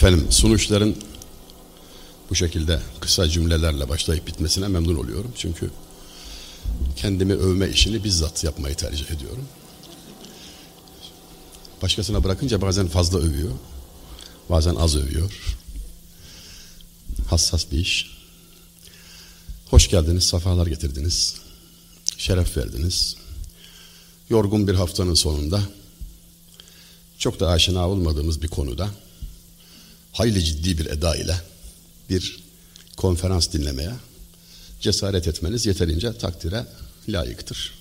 Efendim sunuşların bu şekilde kısa cümlelerle başlayıp bitmesine memnun oluyorum. Çünkü kendimi övme işini bizzat yapmayı tercih ediyorum. Başkasına bırakınca bazen fazla övüyor, bazen az övüyor. Hassas bir iş. Hoş geldiniz, safalar getirdiniz, şeref verdiniz. Yorgun bir haftanın sonunda çok da aşina olmadığımız bir konuda hayli ciddi bir eda ile bir konferans dinlemeye cesaret etmeniz yeterince takdire layıktır.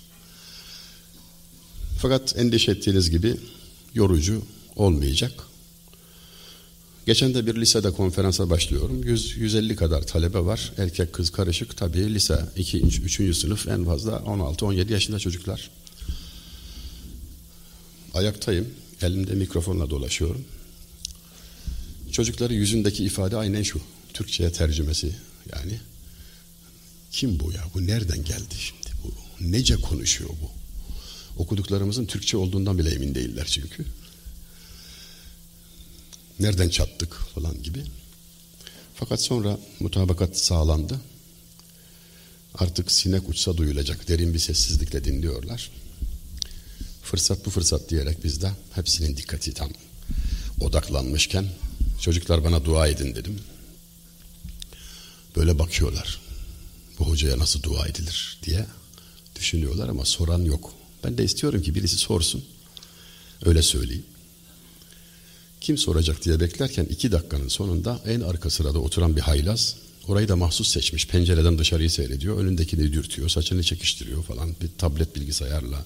Fakat endişe ettiğiniz gibi yorucu olmayacak. Geçen de bir lisede konferansa başlıyorum. 100, 150 kadar talebe var. Erkek kız karışık. Tabii lise 2. 3. sınıf en fazla 16-17 yaşında çocuklar. Ayaktayım. Elimde mikrofonla dolaşıyorum. Çocukların yüzündeki ifade aynen şu. Türkçe'ye tercümesi yani. Kim bu ya? Bu nereden geldi şimdi? Bu nece konuşuyor bu? Okuduklarımızın Türkçe olduğundan bile emin değiller çünkü. Nereden çattık falan gibi. Fakat sonra mutabakat sağlandı. Artık sinek uçsa duyulacak derin bir sessizlikle dinliyorlar. Fırsat bu fırsat diyerek biz de hepsinin dikkati tam odaklanmışken çocuklar bana dua edin dedim. Böyle bakıyorlar. Bu hocaya nasıl dua edilir diye düşünüyorlar ama soran yok. Ben de istiyorum ki birisi sorsun. Öyle söyleyeyim. Kim soracak diye beklerken iki dakikanın sonunda en arka sırada oturan bir haylaz orayı da mahsus seçmiş. Pencereden dışarıyı seyrediyor. Önündekini dürtüyor. Saçını çekiştiriyor falan. Bir tablet bilgisayarla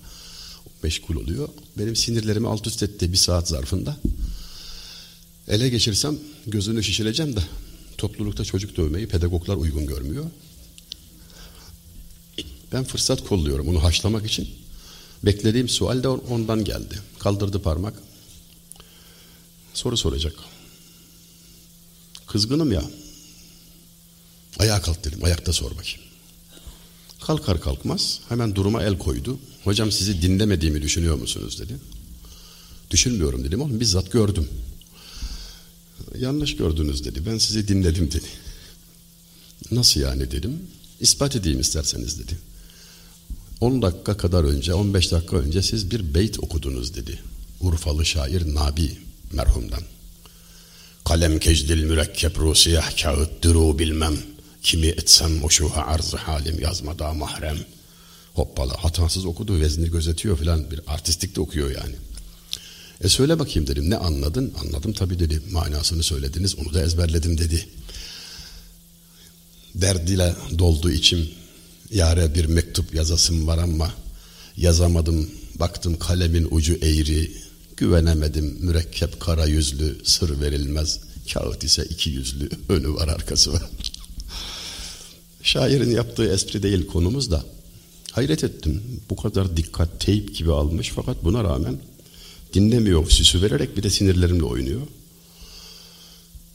meşgul oluyor. Benim sinirlerimi alt üst etti bir saat zarfında. Ele geçirsem gözünü şişireceğim de toplulukta çocuk dövmeyi pedagoglar uygun görmüyor. Ben fırsat kolluyorum onu haşlamak için. Beklediğim sual de ondan geldi. Kaldırdı parmak. Soru soracak. Kızgınım ya. Ayağa kalk dedim. Ayakta sor bakayım. Kalkar kalkmaz hemen duruma el koydu. Hocam sizi dinlemediğimi düşünüyor musunuz dedi. Düşünmüyorum dedim oğlum bizzat gördüm. Yanlış gördünüz dedi. Ben sizi dinledim dedi. Nasıl yani dedim. İspat edeyim isterseniz dedi. 10 dakika kadar önce, 15 dakika önce siz bir beyt okudunuz dedi. Urfalı şair Nabi merhumdan. Kalem kecdil mürekkep rusiyah kağıt duru bilmem. Kimi etsem o şuha arzı halim yazmada mahrem. Hoppala hatasız okudu vezni gözetiyor filan bir artistik de okuyor yani. E söyle bakayım dedim. Ne anladın? Anladım tabii dedi. Manasını söylediniz onu da ezberledim dedi. Derdiyle doldu içim. Yare bir mektup yazasım var ama yazamadım. Baktım kalemin ucu eğri. Güvenemedim. Mürekkep kara yüzlü sır verilmez. Kağıt ise iki yüzlü önü var arkası var. Şairin yaptığı espri değil konumuz da. Hayret ettim. Bu kadar dikkat teyip gibi almış. Fakat buna rağmen dinlemiyor süsü vererek bir de sinirlerimle oynuyor.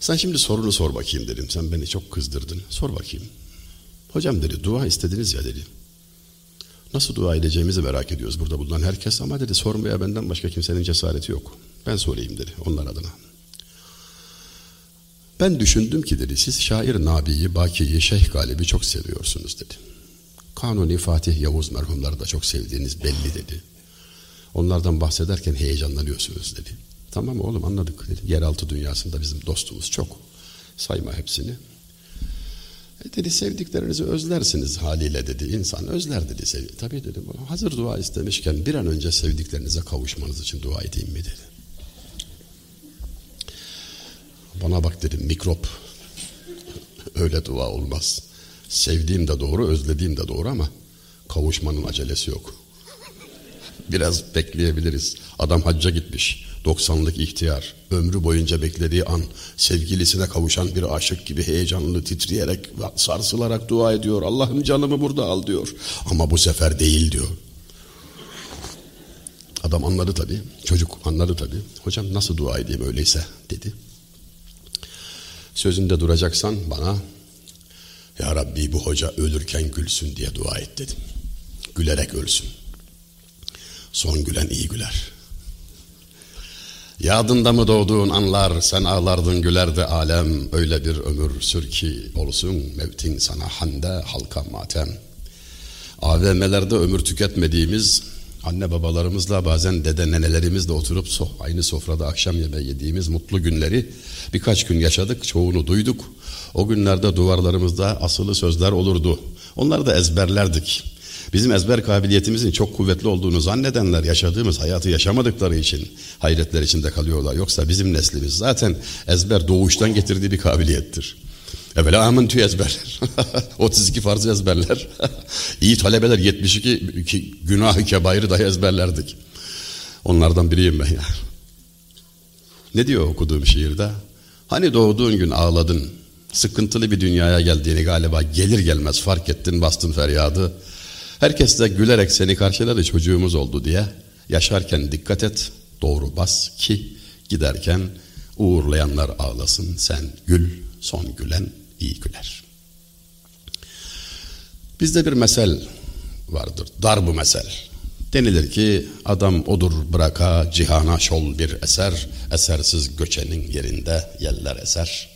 Sen şimdi sorunu sor bakayım dedim. Sen beni çok kızdırdın. Sor bakayım. Hocam dedi dua istediniz ya dedi. Nasıl dua edeceğimizi merak ediyoruz burada bulunan herkes ama dedi sormaya benden başka kimsenin cesareti yok. Ben sorayım dedi onlar adına. Ben düşündüm ki dedi siz şair Nabi'yi, Baki'yi, Şeyh Galip'i çok seviyorsunuz dedi. Kanuni Fatih Yavuz merhumları da çok sevdiğiniz belli dedi. Onlardan bahsederken heyecanlanıyorsunuz dedi. Tamam oğlum anladık dedi. Yeraltı dünyasında bizim dostumuz çok. Sayma hepsini. E dedi sevdiklerinizi özlersiniz haliyle dedi. İnsan özler dedi. Tabii dedim hazır dua istemişken bir an önce sevdiklerinize kavuşmanız için dua edeyim mi dedi. Bana bak dedim mikrop. Öyle dua olmaz. Sevdiğim de doğru, özlediğim de doğru ama kavuşmanın acelesi yok. Biraz bekleyebiliriz. Adam hacca gitmiş. 90'lık ihtiyar. Ömrü boyunca beklediği an sevgilisine kavuşan bir aşık gibi heyecanlı titreyerek sarsılarak dua ediyor. Allah'ım canımı burada al diyor. Ama bu sefer değil diyor. Adam anladı tabii. Çocuk anladı tabii. Hocam nasıl dua edeyim öyleyse dedi. Sözünde duracaksan bana Ya Rabbi bu hoca ölürken gülsün diye dua et dedim. Gülerek ölsün. Son gülen iyi güler. Yadında mı doğduğun anlar sen ağlardın gülerdi alem öyle bir ömür sür ki olsun mevtin sana hande halka matem. AVM'lerde ömür tüketmediğimiz anne babalarımızla bazen dede nenelerimizle oturup so aynı sofrada akşam yemeği yediğimiz mutlu günleri birkaç gün yaşadık çoğunu duyduk. O günlerde duvarlarımızda asılı sözler olurdu. Onları da ezberlerdik. Bizim ezber kabiliyetimizin çok kuvvetli olduğunu zannedenler yaşadığımız hayatı yaşamadıkları için hayretler içinde kalıyorlar. Yoksa bizim neslimiz zaten ezber doğuştan getirdiği bir kabiliyettir. Evvela amintü ezberler. 32 farzı ezberler. İyi talebeler 72 günah-ı kebairi dahi ezberlerdik. Onlardan biriyim ben ya. Ne diyor okuduğum şiirde? Hani doğduğun gün ağladın. Sıkıntılı bir dünyaya geldiğini galiba gelir gelmez fark ettin bastın feryadı. Herkes de gülerek seni karşıladı çocuğumuz oldu diye. Yaşarken dikkat et, doğru bas ki giderken uğurlayanlar ağlasın. Sen gül, son gülen iyi güler. Bizde bir mesel vardır, dar bu mesel. Denilir ki adam odur bıraka cihana şol bir eser, esersiz göçenin yerinde yeller eser.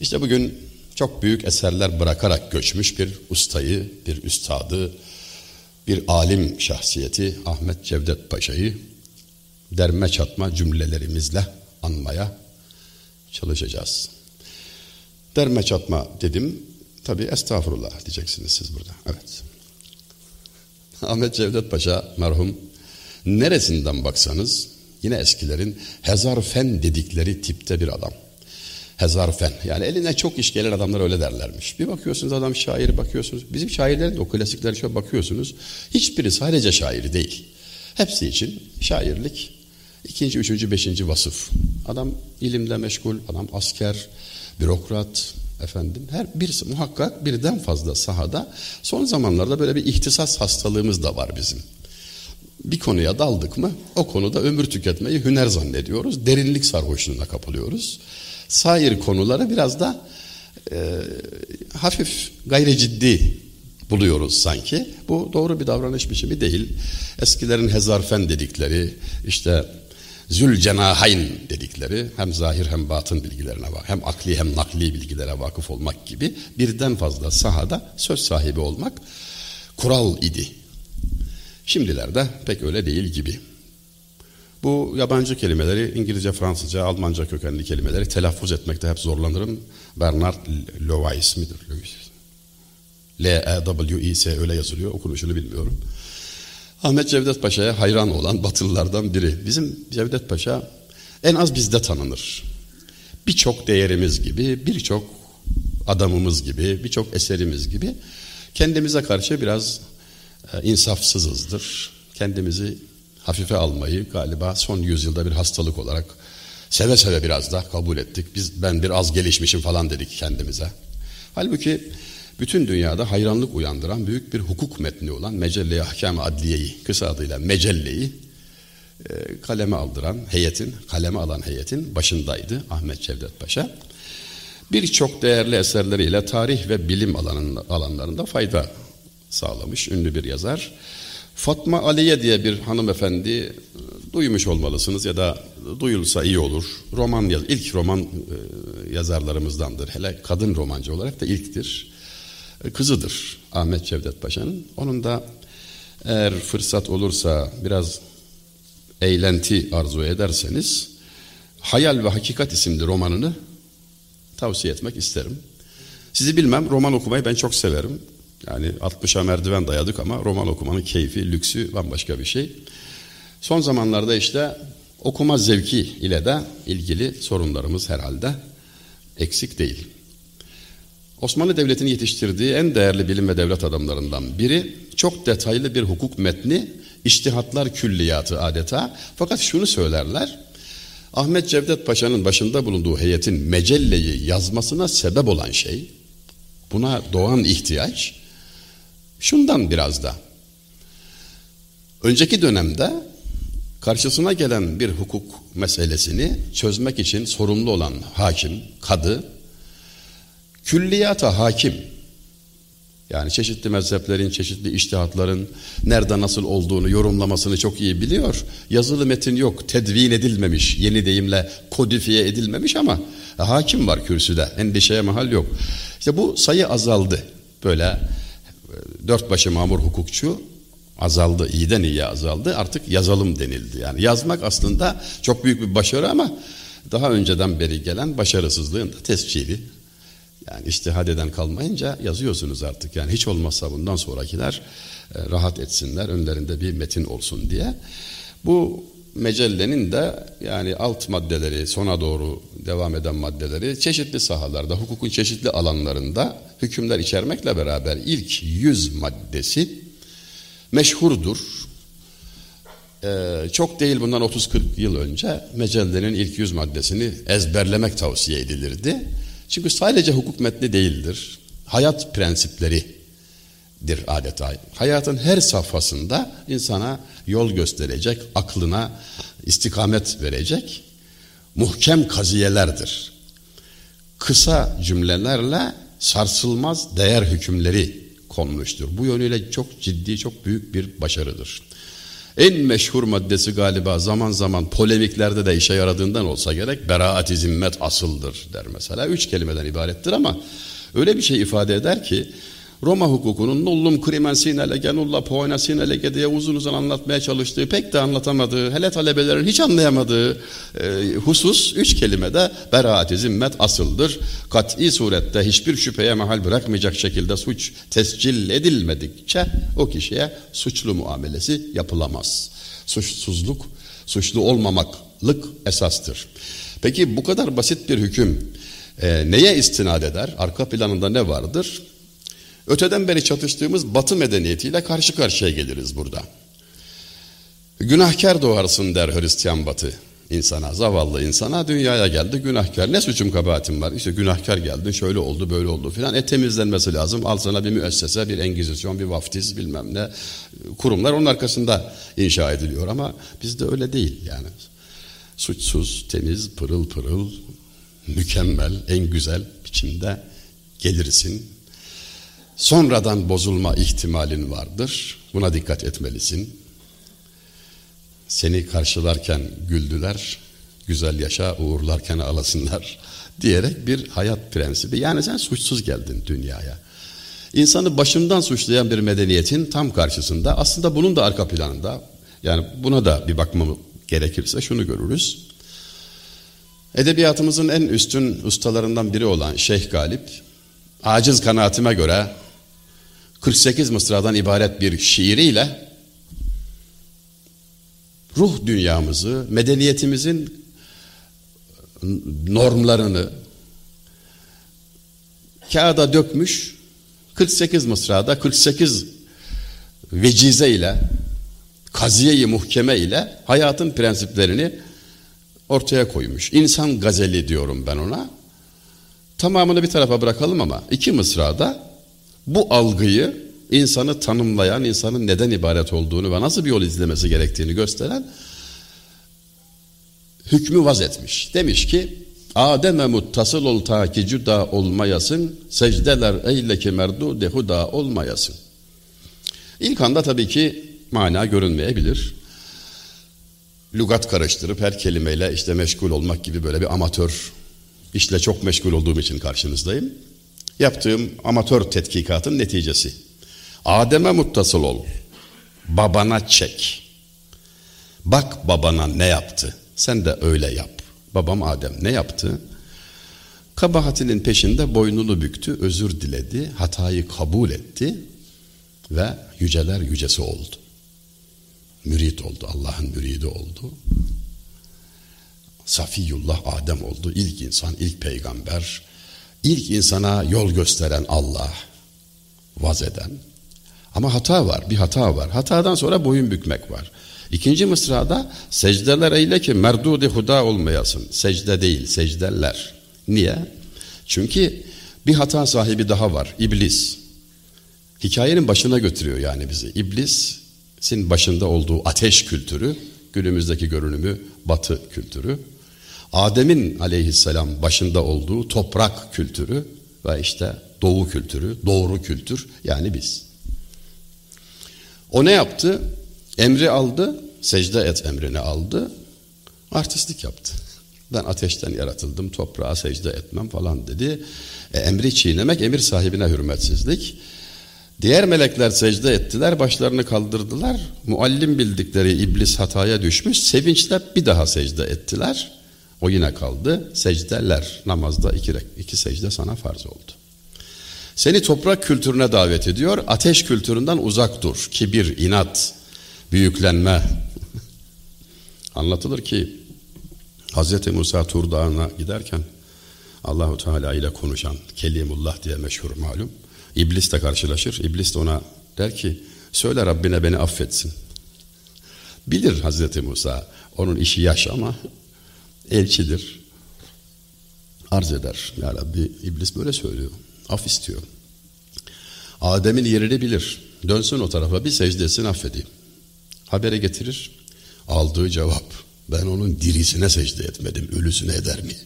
İşte bugün çok büyük eserler bırakarak göçmüş bir ustayı, bir üstadı, bir alim şahsiyeti Ahmet Cevdet Paşa'yı derme çatma cümlelerimizle anmaya çalışacağız. Derme çatma dedim. Tabi estağfurullah diyeceksiniz siz burada. Evet. Ahmet Cevdet Paşa merhum neresinden baksanız yine eskilerin hezar fen dedikleri tipte bir adam. Hezar fen. Yani eline çok iş gelen adamlar öyle derlermiş. Bir bakıyorsunuz adam şair bakıyorsunuz. Bizim şairlerin de o klasikler şöyle bakıyorsunuz. Hiçbiri sadece şair değil. Hepsi için şairlik ikinci, üçüncü, beşinci vasıf. Adam ilimle meşgul, adam asker, bürokrat, efendim her bir muhakkak birden fazla sahada son zamanlarda böyle bir ihtisas hastalığımız da var bizim. Bir konuya daldık mı o konuda ömür tüketmeyi hüner zannediyoruz. Derinlik sarhoşluğuna kapılıyoruz sair konuları biraz da e, hafif gayri ciddi buluyoruz sanki. Bu doğru bir davranış biçimi değil. Eskilerin hezarfen dedikleri, işte zülcenahayn dedikleri hem zahir hem batın bilgilerine bak, hem akli hem nakli bilgilere vakıf olmak gibi birden fazla sahada söz sahibi olmak kural idi. Şimdilerde pek öyle değil gibi. Bu yabancı kelimeleri İngilizce, Fransızca, Almanca kökenli kelimeleri telaffuz etmekte hep zorlanırım. Bernard Lewis midir? Lewis. L-E-W-I-S öyle yazılıyor. Okunuşunu bilmiyorum. Ahmet Cevdet Paşa'ya hayran olan Batılılardan biri. Bizim Cevdet Paşa en az bizde tanınır. Birçok değerimiz gibi, birçok adamımız gibi, birçok eserimiz gibi kendimize karşı biraz e, insafsızızdır. Kendimizi hafife almayı galiba son yüzyılda bir hastalık olarak seve seve biraz da kabul ettik. Biz ben bir az gelişmişim falan dedik kendimize. Halbuki bütün dünyada hayranlık uyandıran büyük bir hukuk metni olan Mecelle-i Ahkam-ı Adliye'yi, kısa adıyla Mecelle'yi e, kaleme aldıran heyetin, kaleme alan heyetin başındaydı Ahmet Cevdet Paşa. Birçok değerli eserleriyle tarih ve bilim alanlarında fayda sağlamış ünlü bir yazar. Fatma Aliye diye bir hanımefendi e, duymuş olmalısınız ya da duyulsa iyi olur. Roman yaz, ilk roman e, yazarlarımızdandır. Hele kadın romancı olarak da ilktir. E, kızıdır Ahmet Cevdet Paşa'nın. Onun da eğer fırsat olursa biraz eğlenti arzu ederseniz Hayal ve Hakikat isimli romanını tavsiye etmek isterim. Sizi bilmem roman okumayı ben çok severim. Yani 60'a merdiven dayadık ama roman okumanın keyfi, lüksü bambaşka bir şey. Son zamanlarda işte okuma zevki ile de ilgili sorunlarımız herhalde eksik değil. Osmanlı Devleti'nin yetiştirdiği en değerli bilim ve devlet adamlarından biri çok detaylı bir hukuk metni, iştihatlar külliyatı adeta. Fakat şunu söylerler, Ahmet Cevdet Paşa'nın başında bulunduğu heyetin mecelleyi yazmasına sebep olan şey, buna doğan ihtiyaç, Şundan biraz da. Önceki dönemde karşısına gelen bir hukuk meselesini çözmek için sorumlu olan hakim, kadı, külliyata hakim, Yani çeşitli mezheplerin, çeşitli iştihatların nerede nasıl olduğunu yorumlamasını çok iyi biliyor. Yazılı metin yok, tedvin edilmemiş, yeni deyimle kodifiye edilmemiş ama hakim var kürsüde, endişeye mahal yok. İşte bu sayı azaldı. Böyle dört başı mamur hukukçu azaldı, iyiden iyiye azaldı. Artık yazalım denildi. Yani yazmak aslında çok büyük bir başarı ama daha önceden beri gelen başarısızlığın da tescili. Yani iştihad eden kalmayınca yazıyorsunuz artık. Yani hiç olmazsa bundan sonrakiler e, rahat etsinler, önlerinde bir metin olsun diye. Bu mecellenin de yani alt maddeleri, sona doğru devam eden maddeleri çeşitli sahalarda, hukukun çeşitli alanlarında hükümler içermekle beraber ilk yüz maddesi meşhurdur. Ee, çok değil bundan 30-40 yıl önce mecellenin ilk yüz maddesini ezberlemek tavsiye edilirdi. Çünkü sadece hukuk metni değildir. Hayat prensipleridir adeta. Hayatın her safhasında insana yol gösterecek, aklına istikamet verecek muhkem kaziyelerdir. Kısa cümlelerle sarsılmaz değer hükümleri konmuştur. Bu yönüyle çok ciddi, çok büyük bir başarıdır. En meşhur maddesi galiba zaman zaman polemiklerde de işe yaradığından olsa gerek beraat-i zimmet asıldır der mesela. Üç kelimeden ibarettir ama öyle bir şey ifade eder ki Roma hukukunun nullum crimen sine lege nulla poena sine lege diye uzun uzun anlatmaya çalıştığı pek de anlatamadığı hele talebelerin hiç anlayamadığı e, husus üç kelimede beraat-i zimmet asıldır. Kat'i surette hiçbir şüpheye mahal bırakmayacak şekilde suç tescil edilmedikçe o kişiye suçlu muamelesi yapılamaz. Suçsuzluk, suçlu olmamaklık esastır. Peki bu kadar basit bir hüküm e, neye istinad eder? Arka planında ne vardır? Öteden beri çatıştığımız batı medeniyetiyle karşı karşıya geliriz burada. Günahkar doğarsın der Hristiyan batı insana, zavallı insana dünyaya geldi günahkar. Ne suçum kabahatim var? İşte günahkar geldin şöyle oldu böyle oldu filan. E temizlenmesi lazım. Al sana bir müessese, bir engizisyon, bir vaftiz bilmem ne. Kurumlar onun arkasında inşa ediliyor ama bizde öyle değil yani. Suçsuz, temiz, pırıl pırıl, mükemmel, en güzel biçimde gelirsin sonradan bozulma ihtimalin vardır. Buna dikkat etmelisin. Seni karşılarken güldüler, güzel yaşa uğurlarken ağlasınlar diyerek bir hayat prensibi. Yani sen suçsuz geldin dünyaya. İnsanı başından suçlayan bir medeniyetin tam karşısında aslında bunun da arka planında yani buna da bir bakmamı gerekirse şunu görürüz. Edebiyatımızın en üstün ustalarından biri olan Şeyh Galip aciz kanaatime göre 48 mısradan ibaret bir şiiriyle ruh dünyamızı, medeniyetimizin normlarını kağıda dökmüş 48 mısrada 48 vecize ile kaziye-i muhkeme ile hayatın prensiplerini ortaya koymuş. İnsan gazeli diyorum ben ona. Tamamını bir tarafa bırakalım ama iki mısrada bu algıyı insanı tanımlayan, insanın neden ibaret olduğunu ve nasıl bir yol izlemesi gerektiğini gösteren hükmü vaz etmiş. Demiş ki Adem'e muttasıl ol ta ki cüda olmayasın, secdeler eyle ki merdu dehuda olmayasın. İlk anda tabii ki mana görünmeyebilir. Lugat karıştırıp her kelimeyle işte meşgul olmak gibi böyle bir amatör işle çok meşgul olduğum için karşınızdayım. Yaptığım amatör tetkikatın neticesi. Adem'e muttasıl ol. Babana çek. Bak babana ne yaptı. Sen de öyle yap. Babam Adem ne yaptı? Kabahatinin peşinde boynunu büktü, özür diledi, hatayı kabul etti ve yüceler yücesi oldu. Mürit oldu, Allah'ın müridi oldu. Safiyullah Adem oldu, ilk insan, ilk peygamber, İlk insana yol gösteren Allah, vaz eden. Ama hata var, bir hata var. Hatadan sonra boyun bükmek var. İkinci mısrada secdeler eyle ki merdudi huda olmayasın. Secde değil, secdeler. Niye? Çünkü bir hata sahibi daha var, iblis. Hikayenin başına götürüyor yani bizi. İblisin başında olduğu ateş kültürü, günümüzdeki görünümü batı kültürü. Adem'in aleyhisselam başında olduğu toprak kültürü ve işte Doğu kültürü, doğru kültür yani biz. O ne yaptı? Emri aldı, secde et emrini aldı, artistlik yaptı. Ben ateşten yaratıldım, toprağa secde etmem falan dedi. E, emri çiğnemek, emir sahibine hürmetsizlik. Diğer melekler secde ettiler, başlarını kaldırdılar. Muallim bildikleri iblis hataya düşmüş, sevinçle bir daha secde ettiler. O yine kaldı. Secdeler, namazda iki, iki secde sana farz oldu. Seni toprak kültürüne davet ediyor, ateş kültüründen uzak dur. Kibir, inat, büyüklenme. Anlatılır ki Hz. Musa Tur Dağı'na giderken Allahu Teala ile konuşan Kelimullah diye meşhur malum. İblis de karşılaşır. İblis de ona der ki söyle Rabbine beni affetsin. Bilir Hazreti Musa onun işi yaş ama elçidir. Arz eder. Ya Rabbi İblis böyle söylüyor. Af istiyor. Adem'in yerini bilir. Dönsün o tarafa bir secdesini affedeyim. Habere getirir. Aldığı cevap. Ben onun dirisine secde etmedim. Ölüsüne eder mi?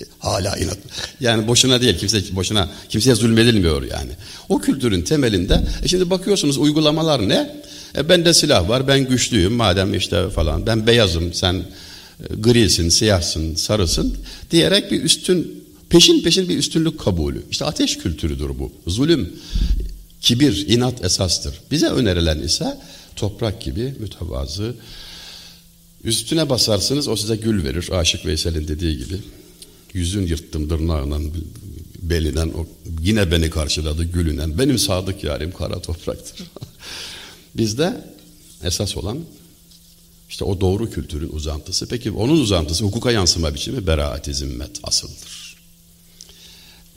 Hala inat. Yani boşuna değil kimse boşuna kimseye zulmedilmiyor yani. O kültürün temelinde e şimdi bakıyorsunuz uygulamalar ne? E bende silah var ben güçlüyüm madem işte falan ben beyazım sen grisin, siyahsın, sarısın diyerek bir üstün peşin peşin bir üstünlük kabulü. İşte ateş kültürüdür bu. Zulüm, kibir, inat esastır. Bize önerilen ise toprak gibi mütevazı. Üstüne basarsınız o size gül verir. Aşık Veysel'in dediği gibi. Yüzün yırttım tırnağından belinen o yine beni karşıladı gülünen. Benim sadık yarim kara topraktır. Bizde esas olan işte o doğru kültürün uzantısı. Peki onun uzantısı hukuka yansıma biçimi beraat-i zimmet asıldır.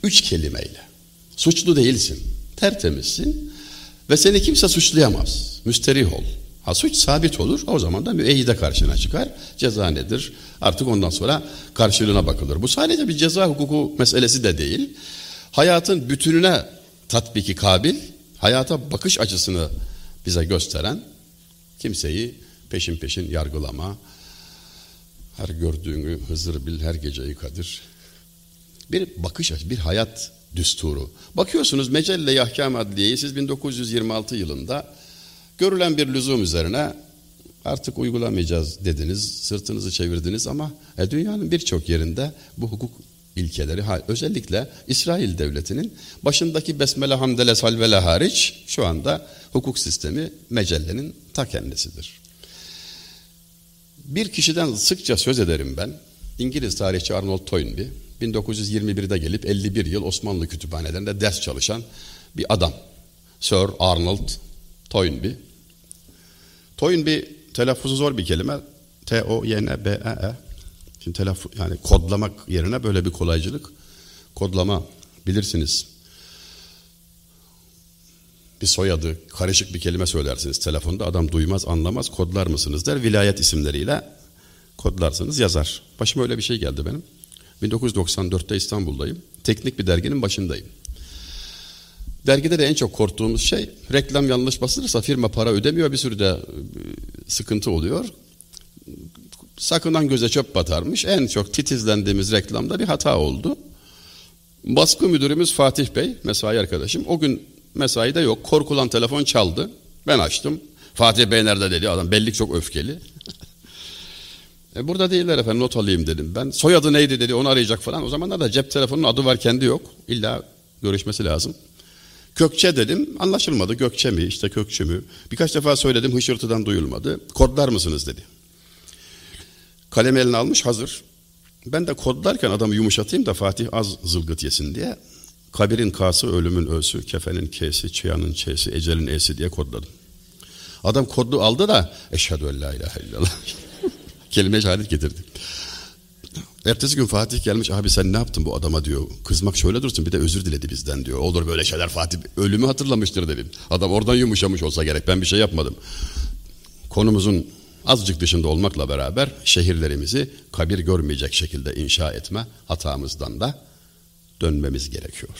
Üç kelimeyle. Suçlu değilsin, tertemizsin ve seni kimse suçlayamaz. Müsterih ol. Ha suç sabit olur o zaman da müeyyide karşına çıkar. Ceza nedir? Artık ondan sonra karşılığına bakılır. Bu sadece bir ceza hukuku meselesi de değil. Hayatın bütününe tatbiki kabil, hayata bakış açısını bize gösteren kimseyi peşin peşin yargılama, her gördüğünü Hızır bil, her geceyi kadir. Bir bakış açısı, bir hayat düsturu. Bakıyorsunuz Mecelle-i Ahkam Adliye'yi siz 1926 yılında Görülen bir lüzum üzerine artık uygulamayacağız dediniz, sırtınızı çevirdiniz ama e, dünyanın birçok yerinde bu hukuk ilkeleri özellikle İsrail devletinin başındaki besmele hamdele salvele hariç şu anda hukuk sistemi mecellenin ta kendisidir. Bir kişiden sıkça söz ederim ben. İngiliz tarihçi Arnold Toynbee 1921'de gelip 51 yıl Osmanlı kütüphanelerinde ders çalışan bir adam. Sir Arnold Toynbee. Toynbee telaffuzu zor bir kelime. T-O-Y-N-B-E-E. -E. Şimdi telaffuz yani kodlamak yerine böyle bir kolaycılık. Kodlama bilirsiniz. Bir soyadı, karışık bir kelime söylersiniz telefonda. Adam duymaz, anlamaz. Kodlar mısınız der. Vilayet isimleriyle kodlarsınız, yazar. Başıma öyle bir şey geldi benim. 1994'te İstanbul'dayım. Teknik bir derginin başındayım. Dergide de en çok korktuğumuz şey reklam yanlış basılırsa firma para ödemiyor bir sürü de e, sıkıntı oluyor. Sakınan göze çöp batarmış. En çok titizlendiğimiz reklamda bir hata oldu. Baskı müdürümüz Fatih Bey, mesai arkadaşım. O gün mesaide yok. Korkulan telefon çaldı. Ben açtım. Fatih Bey nerede dedi adam. Belli çok öfkeli. e burada değiller efendim not alayım dedim ben. Soyadı neydi dedi onu arayacak falan. O zamanlar da cep telefonunun adı var kendi yok. İlla görüşmesi lazım. Kökçe dedim anlaşılmadı. Gökçe mi işte Kökçe mü? Birkaç defa söyledim hışırtıdan duyulmadı. Kodlar mısınız dedi. Kalem eline almış hazır. Ben de kodlarken adamı yumuşatayım da Fatih az zılgıt yesin diye. Kabirin kası, ölümün ösü, kefenin kesi, çıyanın çesi, ecelin esi diye kodladım. Adam kodlu aldı da eşhedü en la ilahe illallah. Kelime şehadet getirdi. Ertesi gün Fatih gelmiş abi sen ne yaptın bu adama diyor. Kızmak şöyle dursun bir de özür diledi bizden diyor. Olur böyle şeyler Fatih ölümü hatırlamıştır dedim. Adam oradan yumuşamış olsa gerek ben bir şey yapmadım. Konumuzun azıcık dışında olmakla beraber şehirlerimizi kabir görmeyecek şekilde inşa etme hatamızdan da dönmemiz gerekiyor.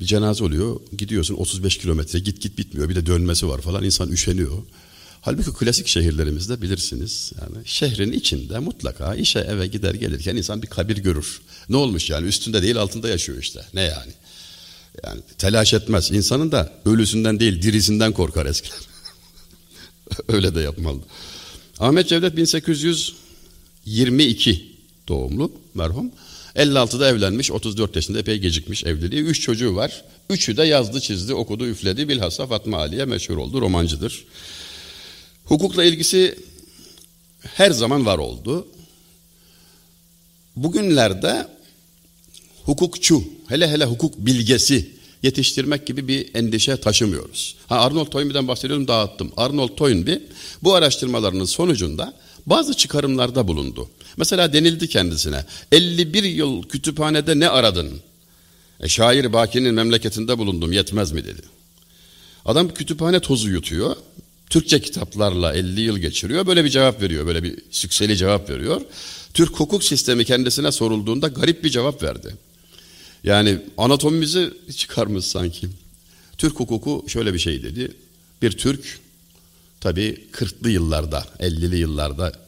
Bir cenaze oluyor gidiyorsun 35 kilometre git git bitmiyor bir de dönmesi var falan insan üşeniyor. Halbuki klasik şehirlerimizde bilirsiniz yani şehrin içinde mutlaka işe eve gider gelirken insan bir kabir görür. Ne olmuş yani üstünde değil altında yaşıyor işte. Ne yani? Yani telaş etmez. İnsanın da ölüsünden değil dirisinden korkar eskiler. Öyle de yapmalı. Ahmet Cevdet 1822 doğumlu merhum. 56'da evlenmiş, 34 yaşında epey gecikmiş evliliği. Üç çocuğu var. Üçü de yazdı, çizdi, okudu, üfledi. Bilhassa Fatma Aliye meşhur oldu, romancıdır. Hukukla ilgisi her zaman var oldu. Bugünlerde hukukçu, hele hele hukuk bilgesi yetiştirmek gibi bir endişe taşımıyoruz. Ha Arnold Toynbee'den bahsediyorum dağıttım. Arnold Toynbee bu araştırmalarının sonucunda bazı çıkarımlarda bulundu. Mesela denildi kendisine 51 yıl kütüphanede ne aradın? E, şair Baki'nin memleketinde bulundum yetmez mi dedi. Adam kütüphane tozu yutuyor. Türkçe kitaplarla 50 yıl geçiriyor. Böyle bir cevap veriyor. Böyle bir sükseli cevap veriyor. Türk hukuk sistemi kendisine sorulduğunda garip bir cevap verdi. Yani anatomimizi çıkarmış sanki. Türk hukuku şöyle bir şey dedi. Bir Türk tabii 40'lı yıllarda, 50'li yıllarda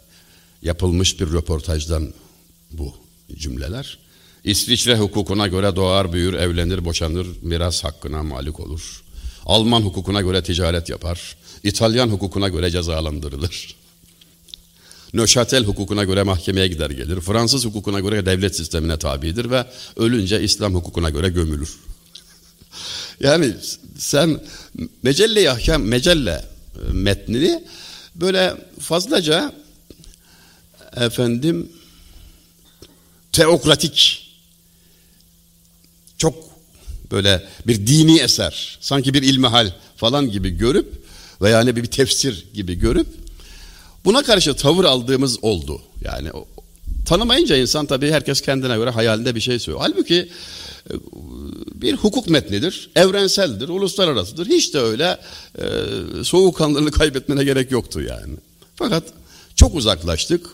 yapılmış bir röportajdan bu cümleler. İsviçre hukukuna göre doğar, büyür, evlenir, boşanır, miras hakkına malik olur. Alman hukukuna göre ticaret yapar. İtalyan hukukuna göre cezalandırılır. Nöşatel hukukuna göre mahkemeye gider gelir. Fransız hukukuna göre devlet sistemine tabidir ve ölünce İslam hukukuna göre gömülür. yani sen mecelle ahkam mecelle e, metnini böyle fazlaca efendim teokratik çok böyle bir dini eser sanki bir ilmihal falan gibi görüp veya hani bir tefsir gibi görüp buna karşı tavır aldığımız oldu. Yani tanımayınca insan tabii herkes kendine göre hayalinde bir şey söylüyor. Halbuki e, bir hukuk metnidir, evrenseldir, uluslararasıdır. Hiç de öyle e, soğukkanlılığını kaybetmene gerek yoktu yani. Fakat çok uzaklaştık.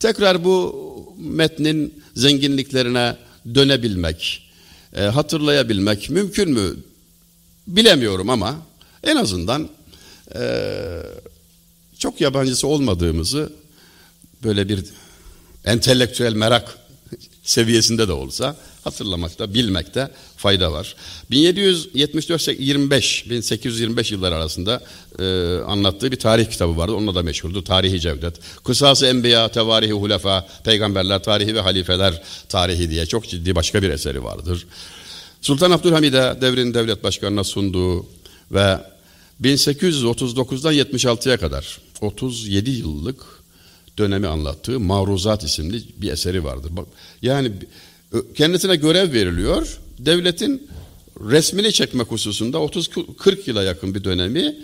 Tekrar bu metnin zenginliklerine dönebilmek, e, hatırlayabilmek mümkün mü? Bilemiyorum ama en azından e, çok yabancısı olmadığımızı böyle bir entelektüel merak seviyesinde de olsa hatırlamakta, bilmekte fayda var. 1774-25, 1825 yıllar arasında e, anlattığı bir tarih kitabı vardı. Onunla da meşhurdu. Tarihi Cevdet. Kısası Enbiya, Tevarihi Hulefa, Peygamberler Tarihi ve Halifeler Tarihi diye çok ciddi başka bir eseri vardır. Sultan Abdülhamid'e devrin devlet başkanına sunduğu ve 1839'dan 76'ya kadar 37 yıllık dönemi anlattığı Maruzat isimli bir eseri vardır. Bak, yani kendisine görev veriliyor. Devletin resmini çekmek hususunda 30-40 yıla yakın bir dönemi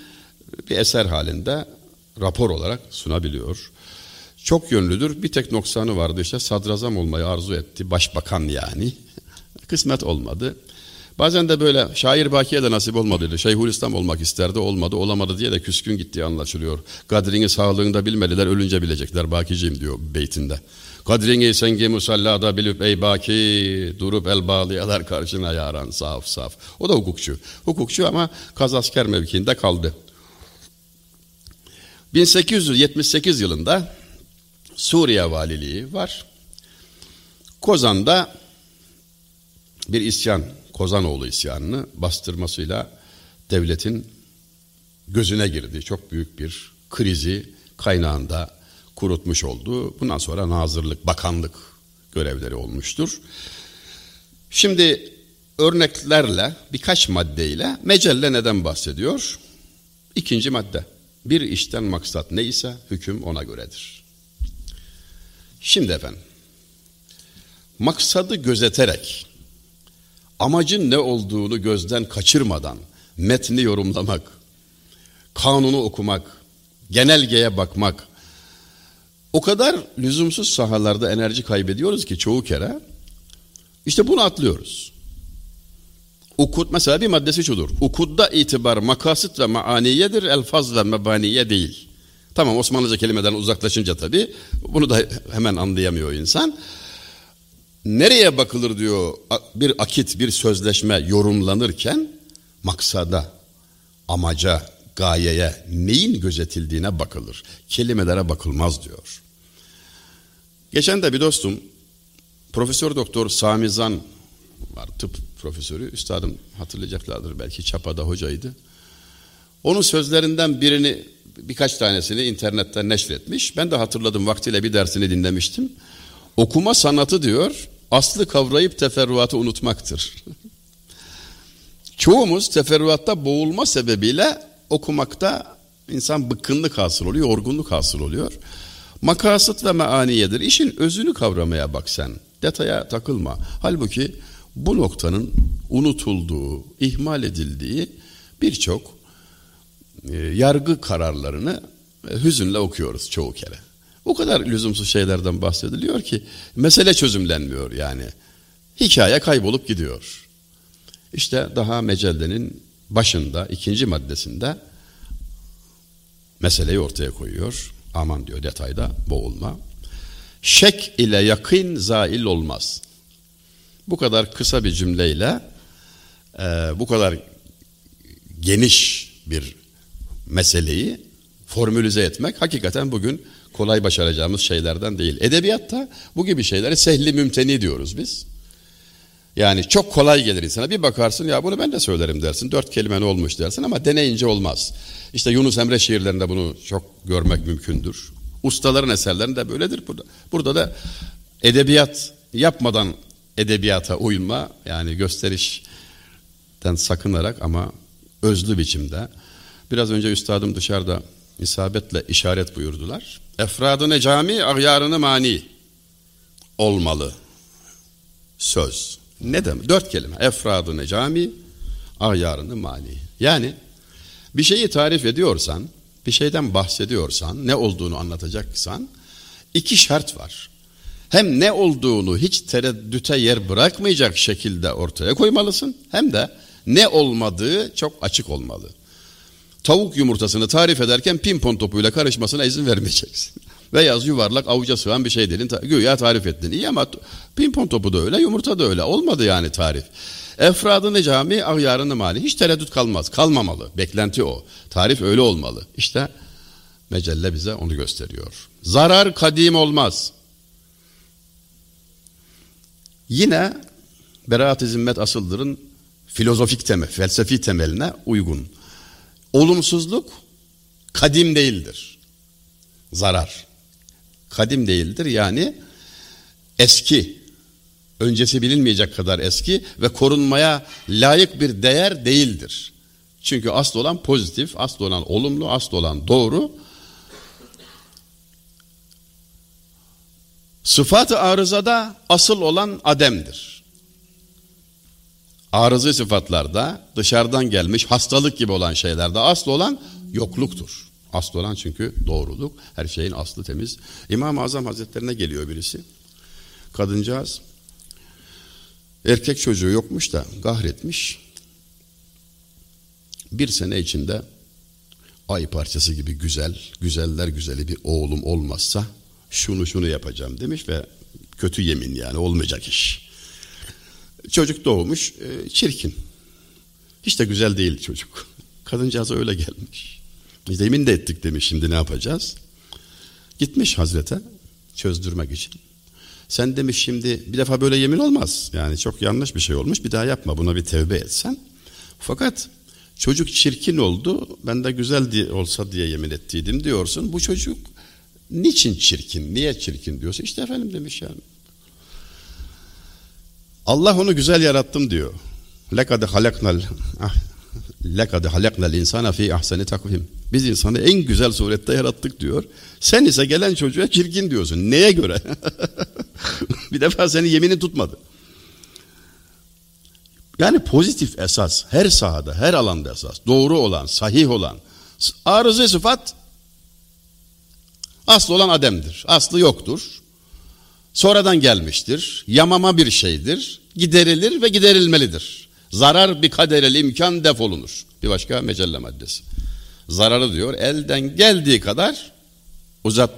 bir eser halinde rapor olarak sunabiliyor. Çok yönlüdür. Bir tek noksanı vardı işte sadrazam olmayı arzu etti. Başbakan yani. Kısmet olmadı. Bazen de böyle şair Baki'ye de nasip olmadıydı. Şeyhülislam olmak isterdi olmadı olamadı diye de küskün gittiği anlaşılıyor. Kadrini sağlığında bilmediler ölünce bilecekler Bakiciyim diyor beytinde. Kadrini sengi musallada bilip ey Baki durup el bağlayalar karşına yaran saf saf. O da hukukçu. Hukukçu ama kazasker mevkiinde kaldı. 1878 yılında Suriye valiliği var. Kozan'da bir isyan Kozanoğlu isyanını bastırmasıyla devletin gözüne girdi. Çok büyük bir krizi kaynağında kurutmuş oldu. Bundan sonra nazırlık, bakanlık görevleri olmuştur. Şimdi örneklerle birkaç maddeyle mecelle neden bahsediyor? İkinci madde. Bir işten maksat neyse hüküm ona göredir. Şimdi efendim maksadı gözeterek amacın ne olduğunu gözden kaçırmadan metni yorumlamak, kanunu okumak, genelgeye bakmak, o kadar lüzumsuz sahalarda enerji kaybediyoruz ki çoğu kere, işte bunu atlıyoruz. Ukud mesela bir maddesi şudur. Ukudda itibar makasit ve maaniyedir, elfaz ve mebaniye değil. Tamam Osmanlıca kelimeden uzaklaşınca tabii bunu da hemen anlayamıyor insan nereye bakılır diyor bir akit, bir sözleşme yorumlanırken maksada, amaca, gayeye, neyin gözetildiğine bakılır. Kelimelere bakılmaz diyor. Geçen de bir dostum Profesör Doktor Sami Zan var tıp profesörü. Üstadım hatırlayacaklardır belki Çapa'da hocaydı. Onun sözlerinden birini birkaç tanesini internetten neşretmiş. Ben de hatırladım vaktiyle bir dersini dinlemiştim. Okuma sanatı diyor aslı kavrayıp teferruatı unutmaktır. Çoğumuz teferruatta boğulma sebebiyle okumakta insan bıkkınlık hasıl oluyor, yorgunluk hasıl oluyor. Makasıt ve meaniyedir. İşin özünü kavramaya bak sen. Detaya takılma. Halbuki bu noktanın unutulduğu, ihmal edildiği birçok e, yargı kararlarını e, hüzünle okuyoruz çoğu kere. O kadar lüzumsuz şeylerden bahsediliyor ki mesele çözümlenmiyor yani. Hikaye kaybolup gidiyor. İşte daha mecellenin başında ikinci maddesinde meseleyi ortaya koyuyor. Aman diyor detayda boğulma. Şek ile yakın zail olmaz. Bu kadar kısa bir cümleyle e, bu kadar geniş bir meseleyi formülize etmek hakikaten bugün kolay başaracağımız şeylerden değil. Edebiyatta bu gibi şeyleri sehli mümteni diyoruz biz. Yani çok kolay gelir insana. Bir bakarsın ya bunu ben de söylerim dersin. Dört kelime ne olmuş dersin ama deneyince olmaz. İşte Yunus Emre şiirlerinde bunu çok görmek mümkündür. Ustaların eserlerinde böyledir burada. Burada da edebiyat yapmadan edebiyata uyma yani gösterişten sakınarak ama özlü biçimde. Biraz önce üstadım dışarıda isabetle işaret buyurdular. Efradını cami, ahyarını mani olmalı. Söz. Ne demek? Dört kelime. Efradını cami, ahyarını mani. Yani bir şeyi tarif ediyorsan, bir şeyden bahsediyorsan, ne olduğunu anlatacaksan iki şart var. Hem ne olduğunu hiç tereddüte yer bırakmayacak şekilde ortaya koymalısın hem de ne olmadığı çok açık olmalı. Tavuk yumurtasını tarif ederken pimpon topuyla karışmasına izin vermeyeceksin. Beyaz yuvarlak avuca sığan bir şey dedin. Güya tarif ettin. İyi ama pimpon topu da öyle, yumurta da öyle. Olmadı yani tarif. Efradını cami, ahyarını mali. Hiç tereddüt kalmaz. Kalmamalı. Beklenti o. Tarif öyle olmalı. İşte mecelle bize onu gösteriyor. Zarar kadim olmaz. Yine beraat-i zimmet asıldırın filozofik temel, felsefi temeline uygun. Olumsuzluk kadim değildir. Zarar. Kadim değildir yani eski, öncesi bilinmeyecek kadar eski ve korunmaya layık bir değer değildir. Çünkü asıl olan pozitif, asıl olan olumlu, asıl olan doğru. Sıfat-ı arızada asıl olan ademdir. Arızı sıfatlarda dışarıdan gelmiş hastalık gibi olan şeylerde asıl olan yokluktur. Asıl olan çünkü doğruluk. Her şeyin aslı temiz. İmam-ı Azam Hazretlerine geliyor birisi. Kadıncağız erkek çocuğu yokmuş da gahretmiş. Bir sene içinde ay parçası gibi güzel, güzeller güzeli bir oğlum olmazsa şunu şunu yapacağım demiş ve kötü yemin yani olmayacak iş. Çocuk doğmuş, e, çirkin. Hiç de güzel değil çocuk. Kadıncağıza öyle gelmiş. Biz de ettik demiş şimdi ne yapacağız? Gitmiş Hazrete çözdürmek için. Sen demiş şimdi bir defa böyle yemin olmaz. Yani çok yanlış bir şey olmuş bir daha yapma buna bir tevbe etsen. Fakat çocuk çirkin oldu ben de güzel diye, olsa diye yemin ettiydim diyorsun. Bu çocuk niçin çirkin niye çirkin diyorsun. İşte efendim demiş yani. Allah onu güzel yarattım diyor. Lekad halaknal lekad halaknal insana fi ahseni takvim. Biz insanı en güzel surette yarattık diyor. Sen ise gelen çocuğa çirkin diyorsun. Neye göre? bir defa senin yemini tutmadı. Yani pozitif esas her sahada, her alanda esas. Doğru olan, sahih olan. Arızı sıfat aslı olan ademdir. Aslı yoktur. Sonradan gelmiştir. Yamama bir şeydir. Giderilir ve giderilmelidir. Zarar bir kaderel imkan defolunur. Bir başka mecelle maddesi. Zararı diyor elden geldiği kadar uzat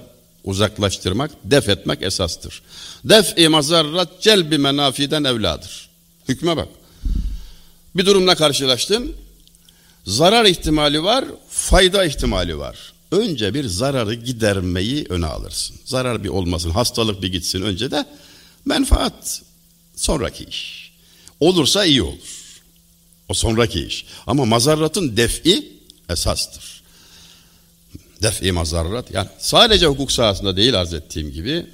uzaklaştırmak, def etmek esastır. Def-i mazarrat celbi menafiden evladır. Hükme bak. Bir durumla karşılaştın. Zarar ihtimali var, fayda ihtimali var. Önce bir zararı gidermeyi öne alırsın. Zarar bir olmasın, hastalık bir gitsin önce de menfaat sonraki iş. Olursa iyi olur. O sonraki iş. Ama mazarratın def'i esastır. Def'i mazarrat yani sadece hukuk sahasında değil arz ettiğim gibi